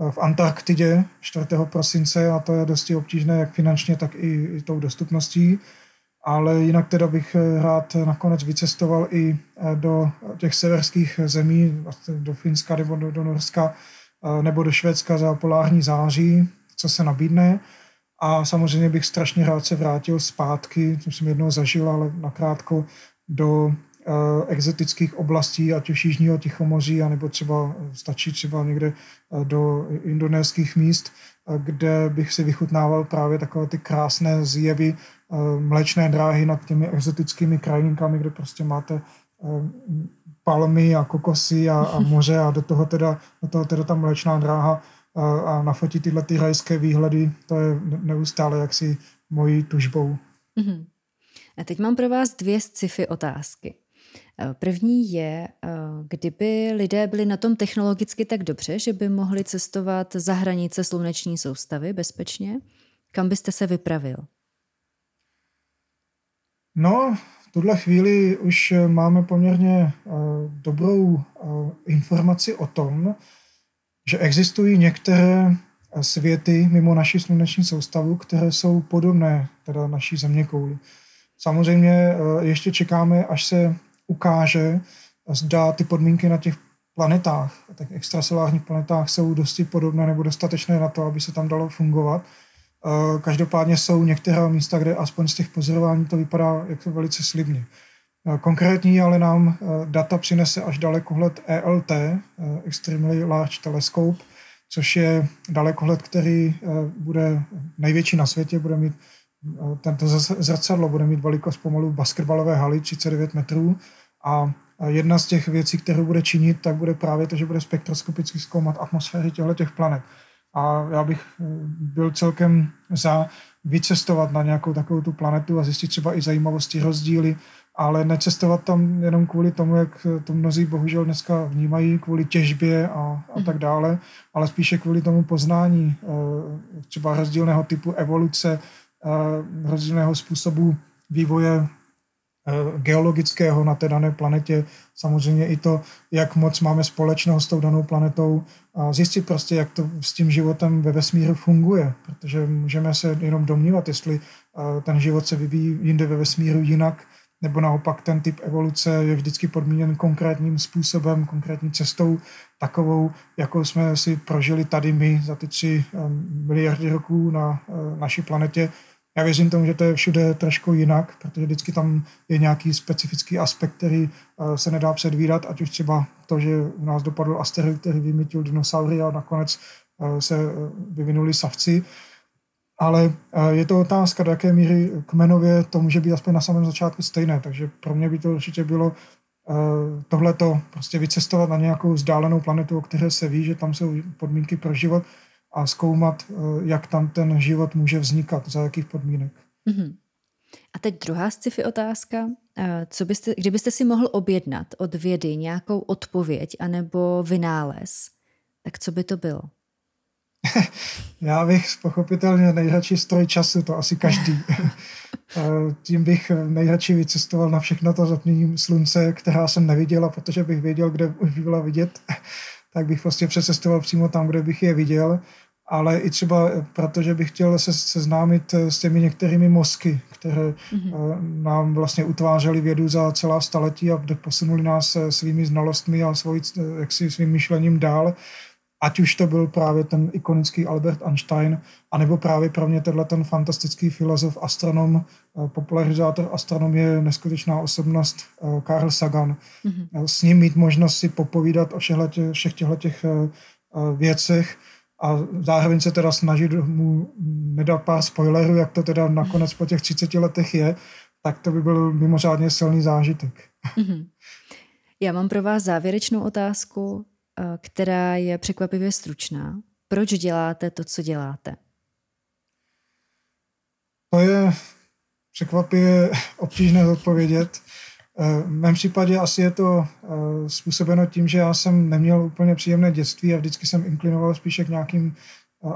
S2: eh, v Antarktidě 4. prosince a to je dosti obtížné jak finančně, tak i, i tou dostupností. Ale jinak teda bych eh, rád nakonec vycestoval i eh, do těch severských zemí, vlastně do Finska nebo do, do Norska, nebo do Švédska za polární září, co se nabídne. A samozřejmě bych strašně rád se vrátil zpátky, co jsem jednou zažil, ale nakrátko do uh, exotických oblastí, ať už Jižního Tichomoří, anebo třeba stačí třeba někde do indonéských míst, kde bych si vychutnával právě takové ty krásné zjevy mlečné dráhy nad těmi exotickými krajinkami, kde prostě máte palmy a kokosy a, a [LAUGHS] moře a do toho teda, do toho teda ta mlečná dráha a, a nafotit tyhle ty rajské výhledy, to je neustále jaksi mojí tužbou.
S1: Mm-hmm. A teď mám pro vás dvě sci-fi otázky. E, první je, e, kdyby lidé byli na tom technologicky tak dobře, že by mohli cestovat za hranice sluneční soustavy bezpečně, kam byste se vypravil?
S2: No, tuhle chvíli už eh, máme poměrně eh, dobrou eh, informaci o tom, že existují některé světy mimo naši sluneční soustavu, které jsou podobné teda naší země kouli. Samozřejmě ještě čekáme, až se ukáže, zda ty podmínky na těch planetách, těch extrasolárních planetách jsou dosti podobné nebo dostatečné na to, aby se tam dalo fungovat. Eh, každopádně jsou některá místa, kde aspoň z těch pozorování to vypadá jako velice slibně. Eh, konkrétní ale nám eh, data přinese až dalekohled ELT, Extremely Large Telescope, což je dalekohled, který bude největší na světě, bude mít tento zrcadlo bude mít velikost pomalu basketbalové haly 39 metrů a jedna z těch věcí, kterou bude činit, tak bude právě to, že bude spektroskopicky zkoumat atmosféry těchto těch planet a já bych eh, byl celkem za vycestovat na nějakou takovou tu planetu a zjistit třeba i zajímavosti, rozdíly, ale necestovat tam jenom kvůli tomu, jak to mnozí bohužel dneska vnímají, kvůli těžbě a, a tak dále, ale spíše kvůli tomu poznání eh, třeba rozdílného typu evoluce, eh, rozdílného způsobu vývoje geologického na té dané planetě, samozřejmě i to, jak moc máme společného s tou danou planetou a zjistit prostě, jak to s tím životem ve vesmíru funguje, protože můžeme se jenom domnívat, jestli eh, ten život se vyvíjí jinde ve vesmíru jinak, nebo naopak ten typ evoluce je vždycky podmíněn konkrétním způsobem, konkrétní cestou, takovou, jakou jsme si prožili tady my za ty tři eh, miliardy roků na naší planetě, já věřím tomu, že to je všude trošku jinak, protože vždycky tam je nějaký specifický aspekt, který eh, se nedá předvídat, ať už třeba to, že u nás dopadl asteroid, který vymytil dinosaury a nakonec eh, se eh, vyvinuli savci. Ale je to otázka, do jaké míry kmenově to může být aspoň na samém začátku stejné. Takže pro mě by to určitě bylo tohleto, prostě vycestovat na nějakou vzdálenou planetu, o které se ví, že tam jsou podmínky pro život, a zkoumat, eh, jak tam ten život může vznikat, za jakých podmínek. Mm-hmm.
S1: A teď druhá sci-fi otázka. Eh, co byste, kdybyste si mohl objednat od vědy nějakou odpověď anebo vynález, tak co by to bylo? [LAUGHS]
S2: Já bych pochopitelně nejradši stroj času, to asi každý. [LAUGHS] Eh, tím bych nejradši vycestoval na všechno to zatmění slunce, která jsem neviděla, protože bych věděl, kde už by byla vidět, tak bych prostě přecestoval přímo tam, kde bych je viděl ale i třeba protože bych chtěl se seznámit s těmi některými mozky, které mm-hmm. nám vlastně utvářely vědu za celá staletí a posunuli nás svými znalostmi a svojí, jaksi svým myšlením dál. Ať už to byl právě ten ikonický Albert Einstein, anebo právě pro mě tenhle ten fantastický filozof, astronom, eh, popularizátor astronomie, neskutečná osobnost eh, Carl Sagan. Mm-hmm. S ním mít možnost si popovídat o všech těchto těch věcech, a zároveň se teda snažit mu nedat pár spoilerů, jak to teda nakonec po těch 30 letech je, tak to by byl mimořádně silný zážitek. Mm-hmm.
S1: Já mám pro vás závěrečnou otázku, která je překvapivě stručná. Proč děláte to, co děláte?
S2: To je překvapivě [LAUGHS] obtížné odpovědět. v mém případě asi je to způsobeno tím, že já jsem neměl úplně příjemné dětství a vždycky jsem inklinoval spíše k nějakým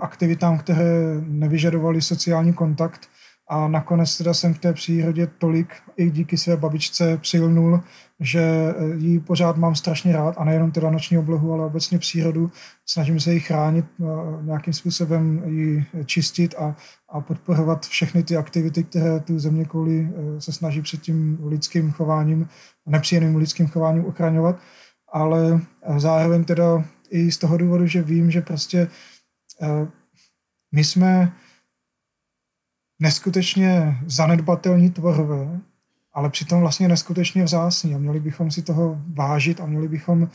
S2: aktivitám, které nevyžadovaly sociální kontakt a nakonec teda jsem v té přírodě tolik i díky své babičce přilnul, že eh, ji pořád mám strašně rád a nejenom teda noční oblohu, ale obecně přírodu. Snažím se ji chránit, eh, nějakým způsobem ji čistit a, a podporovat všechny ty aktivity, které tu země kouli eh, se snaží před tím lidským chováním, nepříjemným lidským chováním ochraňovat. Ale zároveň teda i z toho důvodu, že vím, že prostě my jsme neskutečně zanedbatelní tvorové, ale přitom vlastně neskutečně vzácní a měli bychom si toho vážit a měli bychom uh,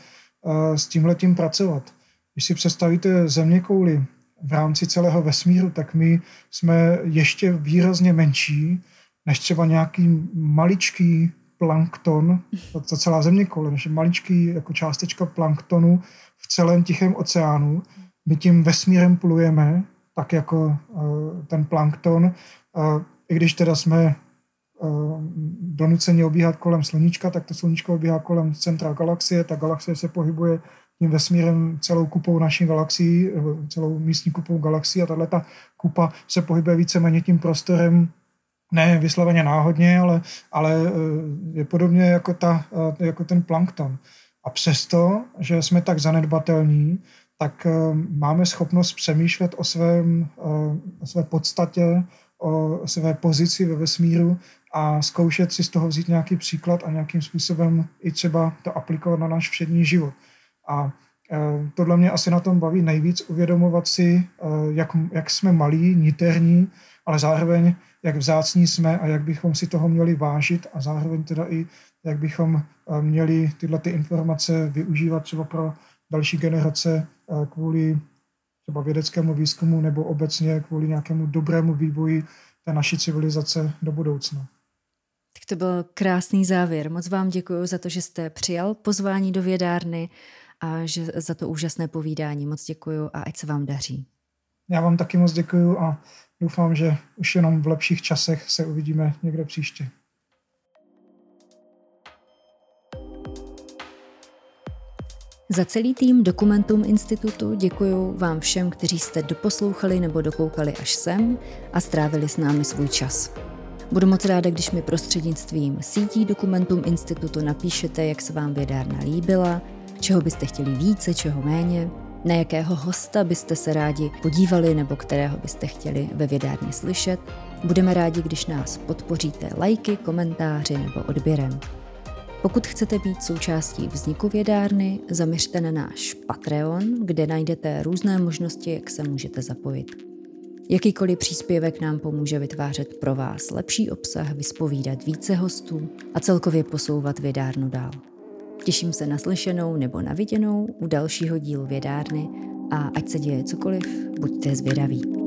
S2: s tímhletím pracovat. Když si představíte země kouly v rámci celého vesmíru, tak my jsme ještě výrazně menší než třeba nějaký maličký plankton, to, to celá země koule, než maličký jako částečka planktonu v celém Tichém oceánu. My tím vesmírem plujeme tak jako eh, ten plankton, eh, i když teda jsme eh, donuceni obíhat kolem sluníčka, tak to sluníčko obíhá kolem centra galaxie, ta galaxie se pohybuje tím vesmírem celou kupou naší galaxií, celou místní kupou galaxií a tahle ta kupa se pohybuje víceméně tím prostorem ne vysloveně náhodně, ale, ale je podobně jako, ta, jako ten plankton. A přesto, že jsme tak zanedbatelní, tak eh, máme schopnost přemýšlet o, svém, eh, o své podstatě, o své pozici ve vesmíru a zkoušet si z toho vzít nějaký příklad a nějakým způsobem i třeba to aplikovat na náš všední život. A eh, tohle mě asi na tom baví nejvíc, uvědomovat si, jak, jak jsme malí, niterní, ale zároveň jak vzácní jsme a jak bychom si toho měli vážit a zároveň teda i jak bychom měli tyhle ty informace využívat třeba pro další generace eh, kvůli třeba vědeckému výzkumu nebo obecně kvůli nějakému dobrému vývoji té naší civilizace do budoucna.
S1: Tak to byl krásný závěr. Moc vám děkuji za to, že jste přijal pozvání do vědárny a že za to úžasné povídání. Moc děkuji a ať se vám daří.
S2: Já vám taky moc děkuji a doufám, že už jenom v lepších časech se uvidíme někde příště.
S1: Za celý tým Dokumentum Institutu děkuji vám všem, kteří jste doposlouchali nebo dokoukali až sem a strávili s námi svůj čas. Budu moc ráda, když mi prostřednictvím sítí Dokumentum Institutu napíšete, jak se vám vědárna líbila, čeho byste chtěli více, čeho méně, na jakého hosta byste se rádi podívali nebo kterého byste chtěli ve vědárně slyšet. Budeme rádi, když nás podpoříte lajky, komentáři nebo odběrem. Pokud chcete být součástí vzniku vědárny, zaměřte na náš Patreon, kde najdete různé možnosti, jak se můžete zapojit. Jakýkoliv příspěvek nám pomůže vytvářet pro vás lepší obsah, vyspovídat více hostů a celkově posouvat vědárnu dál. Těším se na slyšenou nebo na viděnou u dalšího dílu vědárny a ať se děje cokoliv, buďte zvědaví.